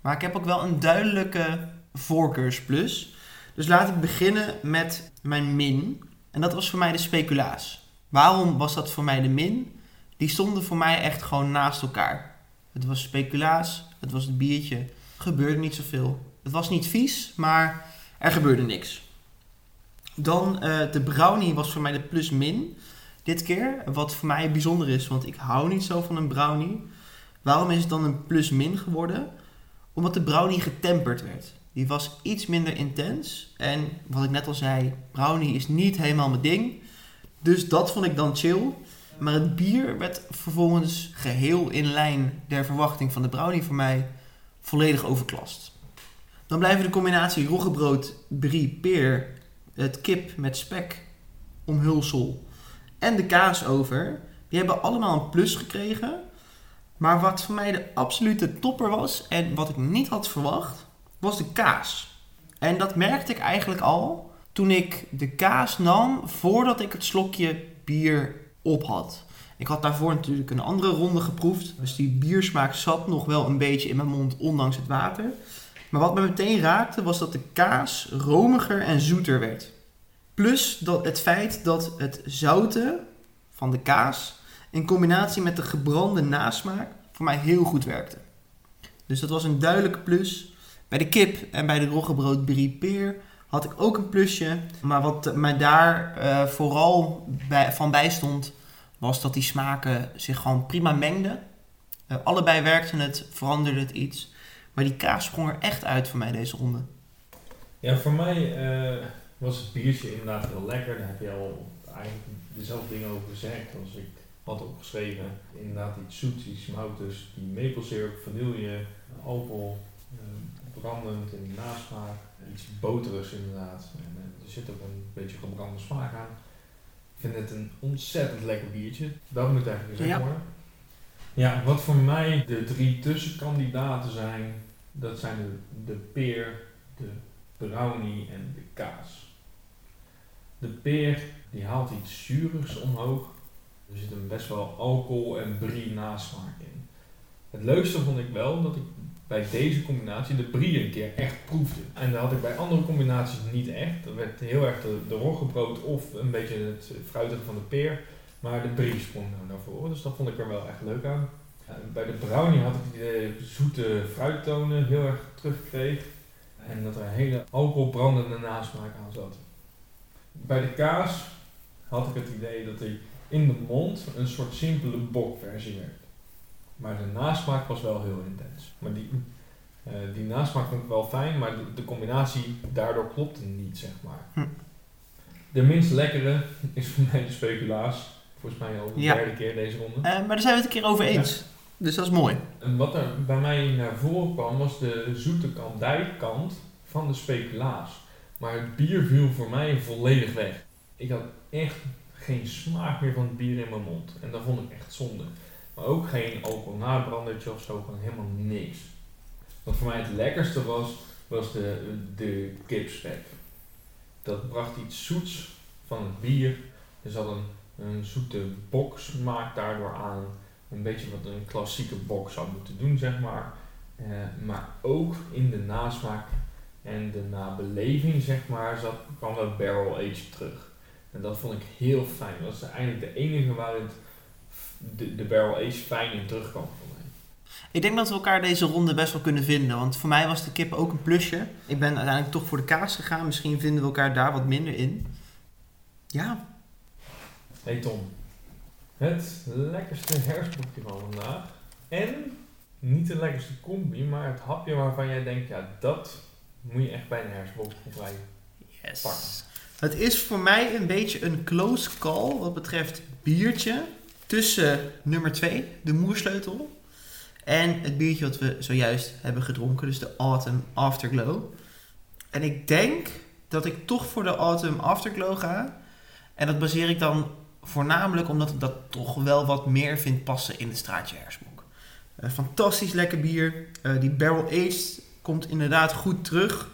Maar ik heb ook wel een duidelijke voorkeursplus. Dus laat ik beginnen met mijn min. En dat was voor mij de speculaas. Waarom was dat voor mij de min? Die stonden voor mij echt gewoon naast elkaar. Het was speculaas, het was het biertje. Gebeurde niet zoveel. Het was niet vies, maar er gebeurde niks. Dan eh, de brownie was voor mij de plus-min dit keer. Wat voor mij bijzonder is, want ik hou niet zo van een brownie. Waarom is het dan een plus-min geworden? Omdat de brownie getemperd werd. Die was iets minder intens. En wat ik net al zei, brownie is niet helemaal mijn ding. Dus dat vond ik dan chill. Maar het bier werd vervolgens geheel in lijn der verwachting van de brownie voor mij volledig overklast. Dan blijven de combinatie roggebrood, brie, peer, het kip met spek, omhulsel en de kaas over. Die hebben allemaal een plus gekregen. Maar wat voor mij de absolute topper was en wat ik niet had verwacht, was de kaas. En dat merkte ik eigenlijk al toen ik de kaas nam voordat ik het slokje bier op had. Ik had daarvoor natuurlijk een andere ronde geproefd. Dus die biersmaak zat nog wel een beetje in mijn mond, ondanks het water. Maar wat me meteen raakte was dat de kaas romiger en zoeter werd. Plus dat het feit dat het zoute van de kaas in combinatie met de gebrande nasmaak voor mij heel goed werkte. Dus dat was een duidelijke plus. Bij de kip en bij de roggebrood brie peer had ik ook een plusje. Maar wat mij daar eh, vooral bij, van was dat die smaken zich gewoon prima mengden. Eh, allebei werkte het, veranderde het iets. Maar die kaas sprong er echt uit voor mij deze ronde. Ja, voor mij eh, was het biertje inderdaad heel lekker. Daar heb je al eigenlijk dezelfde dingen over gezegd als ik had opgeschreven. Inderdaad iets zoets, iets die maple syrup, vanille, alcohol, eh, brandend in de nasmaak. Iets boterigs inderdaad. En, eh, er zit ook een beetje gebrande smaak aan. Ik vind het een ontzettend lekker biertje. Dat moet eigenlijk gezegd Ja. worden. Ja, wat voor mij de drie tussenkandidaten zijn, dat zijn de, de peer, de brownie en de kaas. De peer die haalt iets zuurigs omhoog. Er zit een best wel alcohol en brie nasmaak in. Het leukste vond ik wel dat ik bij deze combinatie de brie een keer echt proefde. En dat had ik bij andere combinaties niet echt. Er werd heel erg de, roggebrood of een beetje het fruitige van de peer. Maar de brie sprong nou naar voren, dus dat vond ik er wel echt leuk aan. Bij de brownie had ik de zoete fruittonen heel erg teruggekregen. En dat er een hele alcoholbrandende nasmaak aan zat. Bij de kaas had ik het idee dat hij in de mond een soort simpele bokversie werd. Maar de nasmaak was wel heel intens. Maar die, eh, die nasmaak vond ik wel fijn, maar de, de combinatie daardoor klopte niet, zeg maar. Hm. De minst lekkere is voor mij de speculaas. Volgens mij al de Ja. derde keer deze ronde. Eh, maar daar zijn we het een keer over eens. Dus dat is mooi. En wat er bij mij naar voren kwam was de zoete kandijkant van de speculaas. Maar het bier viel voor mij volledig weg. Ik had echt geen smaak meer van het bier in mijn mond. En dat vond ik echt zonde. Maar ook geen alcohol nabrandertje of zo, gewoon helemaal niks. Wat voor mij het lekkerste was, was de, de kipspek. Dat bracht iets zoets van het bier. Er zat een, een zoete boksmaak daardoor aan. Een beetje wat een klassieke bok zou moeten doen, zeg maar. Eh, maar ook in de nasmaak en de nabeleving, zeg maar, zat, kwam dat barrel age terug. En dat vond ik heel fijn. Dat was eigenlijk de enige waar het, de, de barrel age fijn in terugkwam voor mij. Ik denk dat we elkaar deze ronde best wel kunnen vinden. Want voor mij was de kip ook een plusje. Ik ben uiteindelijk toch voor de kaas gegaan. Misschien vinden we elkaar daar wat minder in. Ja. Hey Tom, het lekkerste herfstboekje van vandaag. En niet de lekkerste combi, maar het hapje waarvan jij denkt, ja, dat moet je echt bij een herfstboekje rijden. Yes. Pakken. Het is voor mij een beetje een close call wat betreft biertje. Tussen nummer 2, de moersleutel. En het biertje wat we zojuist hebben gedronken. Dus de Autumn Afterglow. En ik denk dat ik toch voor de Autumn Afterglow ga. En dat baseer ik dan voornamelijk omdat ik dat toch wel wat meer vind passen in het straatje Hersbok. Eh, fantastisch lekker bier. Eh, die barrel aged komt inderdaad goed terug.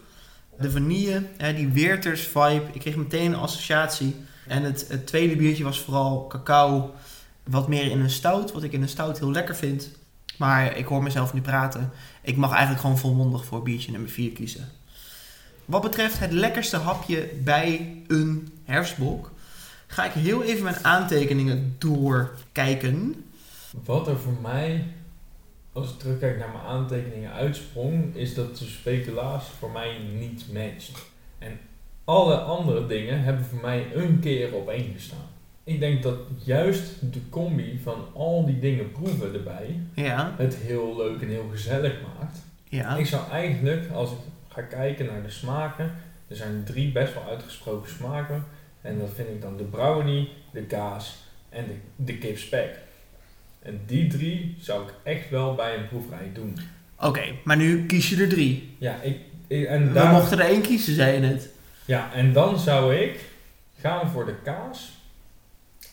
De vanille, hè, die Weerters vibe. Ik kreeg meteen een associatie. En het, het tweede biertje was vooral cacao. Wat meer in een stout. Wat ik in een stout heel lekker vind. Maar ik hoor mezelf nu praten. Ik mag eigenlijk gewoon volmondig voor biertje nummer 4 kiezen. Wat betreft het lekkerste hapje bij een herfstbok, ga ik heel even mijn aantekeningen doorkijken. Wat er voor mij, als ik terugkijk naar mijn aantekeningen, uitsprong, is dat de speculaas voor mij niet matcht. En alle andere dingen hebben voor mij een keer op één gestaan. Ik denk dat juist de combi van al die dingen proeven erbij Ja, het heel leuk en heel gezellig maakt. ja. Ik zou eigenlijk, als ik ga kijken naar de smaken, er zijn drie best wel uitgesproken smaken. En dat vind ik dan de brownie, de kaas en de, de kipspek. En die drie zou ik echt wel bij een proeverij doen. Oké, maar nu kies je er drie. Ja, ik, ik- en We daar, mochten er één kiezen, zei je net. ja, en dan zou ik gaan voor de kaas.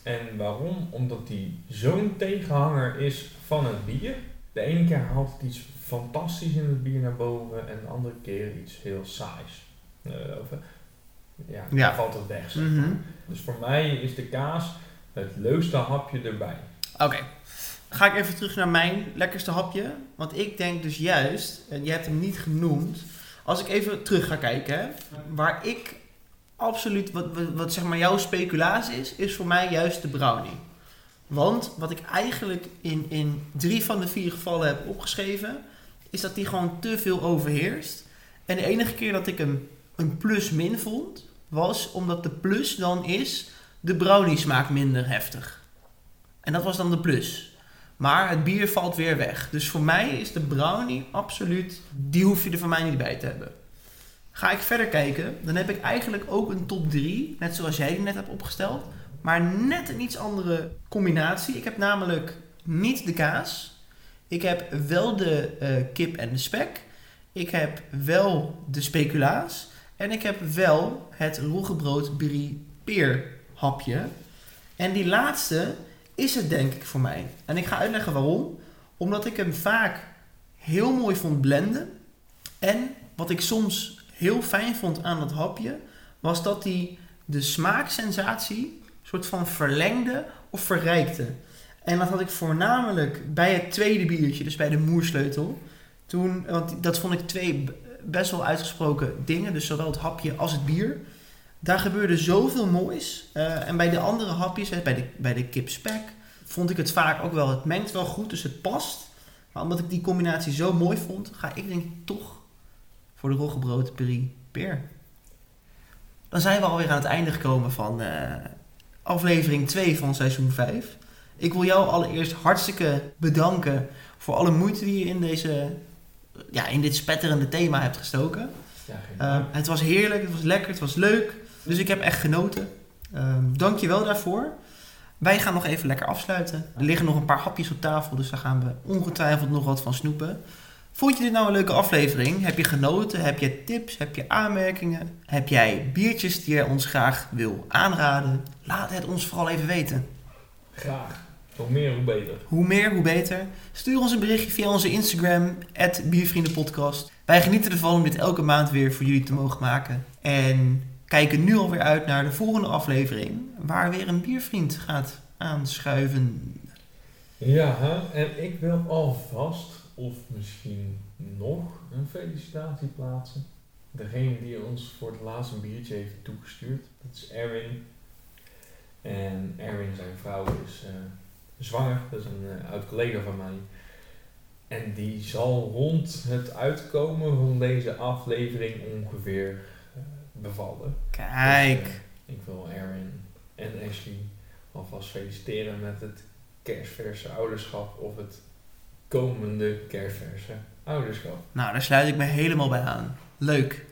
En waarom? Omdat die zo'n tegenhanger is van het bier. De ene keer haalt het iets fantastisch in het bier naar boven en de andere keer iets heel saais. Eh, of, eh, ja, valt het weg. zeg maar. Mhm. Dus voor mij is de kaas het leukste hapje erbij. Oké. Ga ik even terug naar mijn lekkerste hapje. Want ik denk dus juist, en je hebt hem niet genoemd. Als ik even terug ga kijken, waar ik absoluut, wat, wat, zeg maar jouw speculatie is, is voor mij juist de brownie. Want wat ik eigenlijk in, in drie van de vier gevallen heb opgeschreven, is dat die gewoon te veel overheerst. En de enige keer dat ik hem een plus-min vond, was omdat de plus dan is, de brownie smaakt minder heftig. En dat was dan de plus. Maar het bier valt weer weg. Dus voor mij is de brownie absoluut, die hoef je er voor mij niet bij te hebben. Ga ik verder kijken, dan heb ik eigenlijk ook een top 3, net zoals jij die net hebt opgesteld. Maar net een iets andere combinatie. Ik heb namelijk niet de kaas. Ik heb wel de eh, kip en de spek. Ik heb wel de speculaas. En ik heb wel het roggebrood brie peer hapje. En die laatste is het denk ik voor mij. En ik ga uitleggen waarom. Omdat ik hem vaak heel mooi vond blenden. En wat ik soms heel fijn vond aan dat hapje, was dat hij de smaaksensatie soort van verlengde of verrijkte. En dat had ik voornamelijk bij het tweede biertje, dus bij de moersleutel. Toen, want dat vond ik twee best wel uitgesproken dingen, dus zowel het hapje als het bier. Daar gebeurde zoveel moois. Eh, en bij de andere hapjes, bij de, bij de kipspek, vond ik het vaak ook wel, het mengt wel goed, dus het past. Maar omdat ik die combinatie zo mooi vond, ga ik denk ik toch voor de roggebrood brie peer. Dan zijn we alweer aan het einde gekomen van eh, aflevering 2 van seizoen 5. Ik wil jou allereerst hartstikke bedanken voor alle moeite die je in, deze, ja, in dit spetterende thema hebt gestoken. Ja, Uh, het was heerlijk, het was lekker, het was leuk. Dus ik heb echt genoten. Ehm Dank je wel daarvoor. Wij gaan nog even lekker afsluiten. Er liggen nog een paar hapjes op tafel, dus daar gaan we ongetwijfeld nog wat van snoepen. Vond je dit nou een leuke aflevering? Heb je genoten? Heb je tips? Heb je aanmerkingen? Heb jij biertjes die je ons graag wil aanraden? Laat het ons vooral even weten. Graag. Hoe meer, hoe beter. Hoe meer, hoe beter. Stuur ons een berichtje via onze Instagram, Biervriendenpodcast. Wij genieten ervan om dit elke maand weer voor jullie te mogen maken. En kijken nu alweer uit naar de volgende aflevering, waar weer een biervriend gaat aanschuiven. Ja, en ik wil alvast, of misschien nog, een felicitatie plaatsen. Degene die ons voor het laatst een biertje heeft toegestuurd, dat is Erwin. En Erwin, zijn vrouw, is uh, zwanger. Dat is een uh, oud collega van mij. En die zal rond het uitkomen van deze aflevering ongeveer bevallen. Kijk. Dus, ik wil Erwin en Ashley alvast feliciteren met het kerstverse ouderschap of het komende kerstverse ouderschap. Nou, daar sluit ik me helemaal bij aan. Leuk.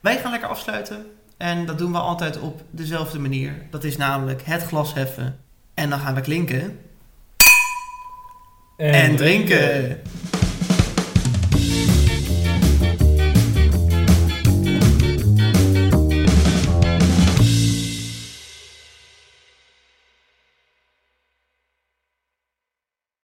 Wij gaan lekker afsluiten. En dat doen we altijd op dezelfde manier. Dat is namelijk het glas heffen. En dan gaan we klinken. En, en drinken. drinken.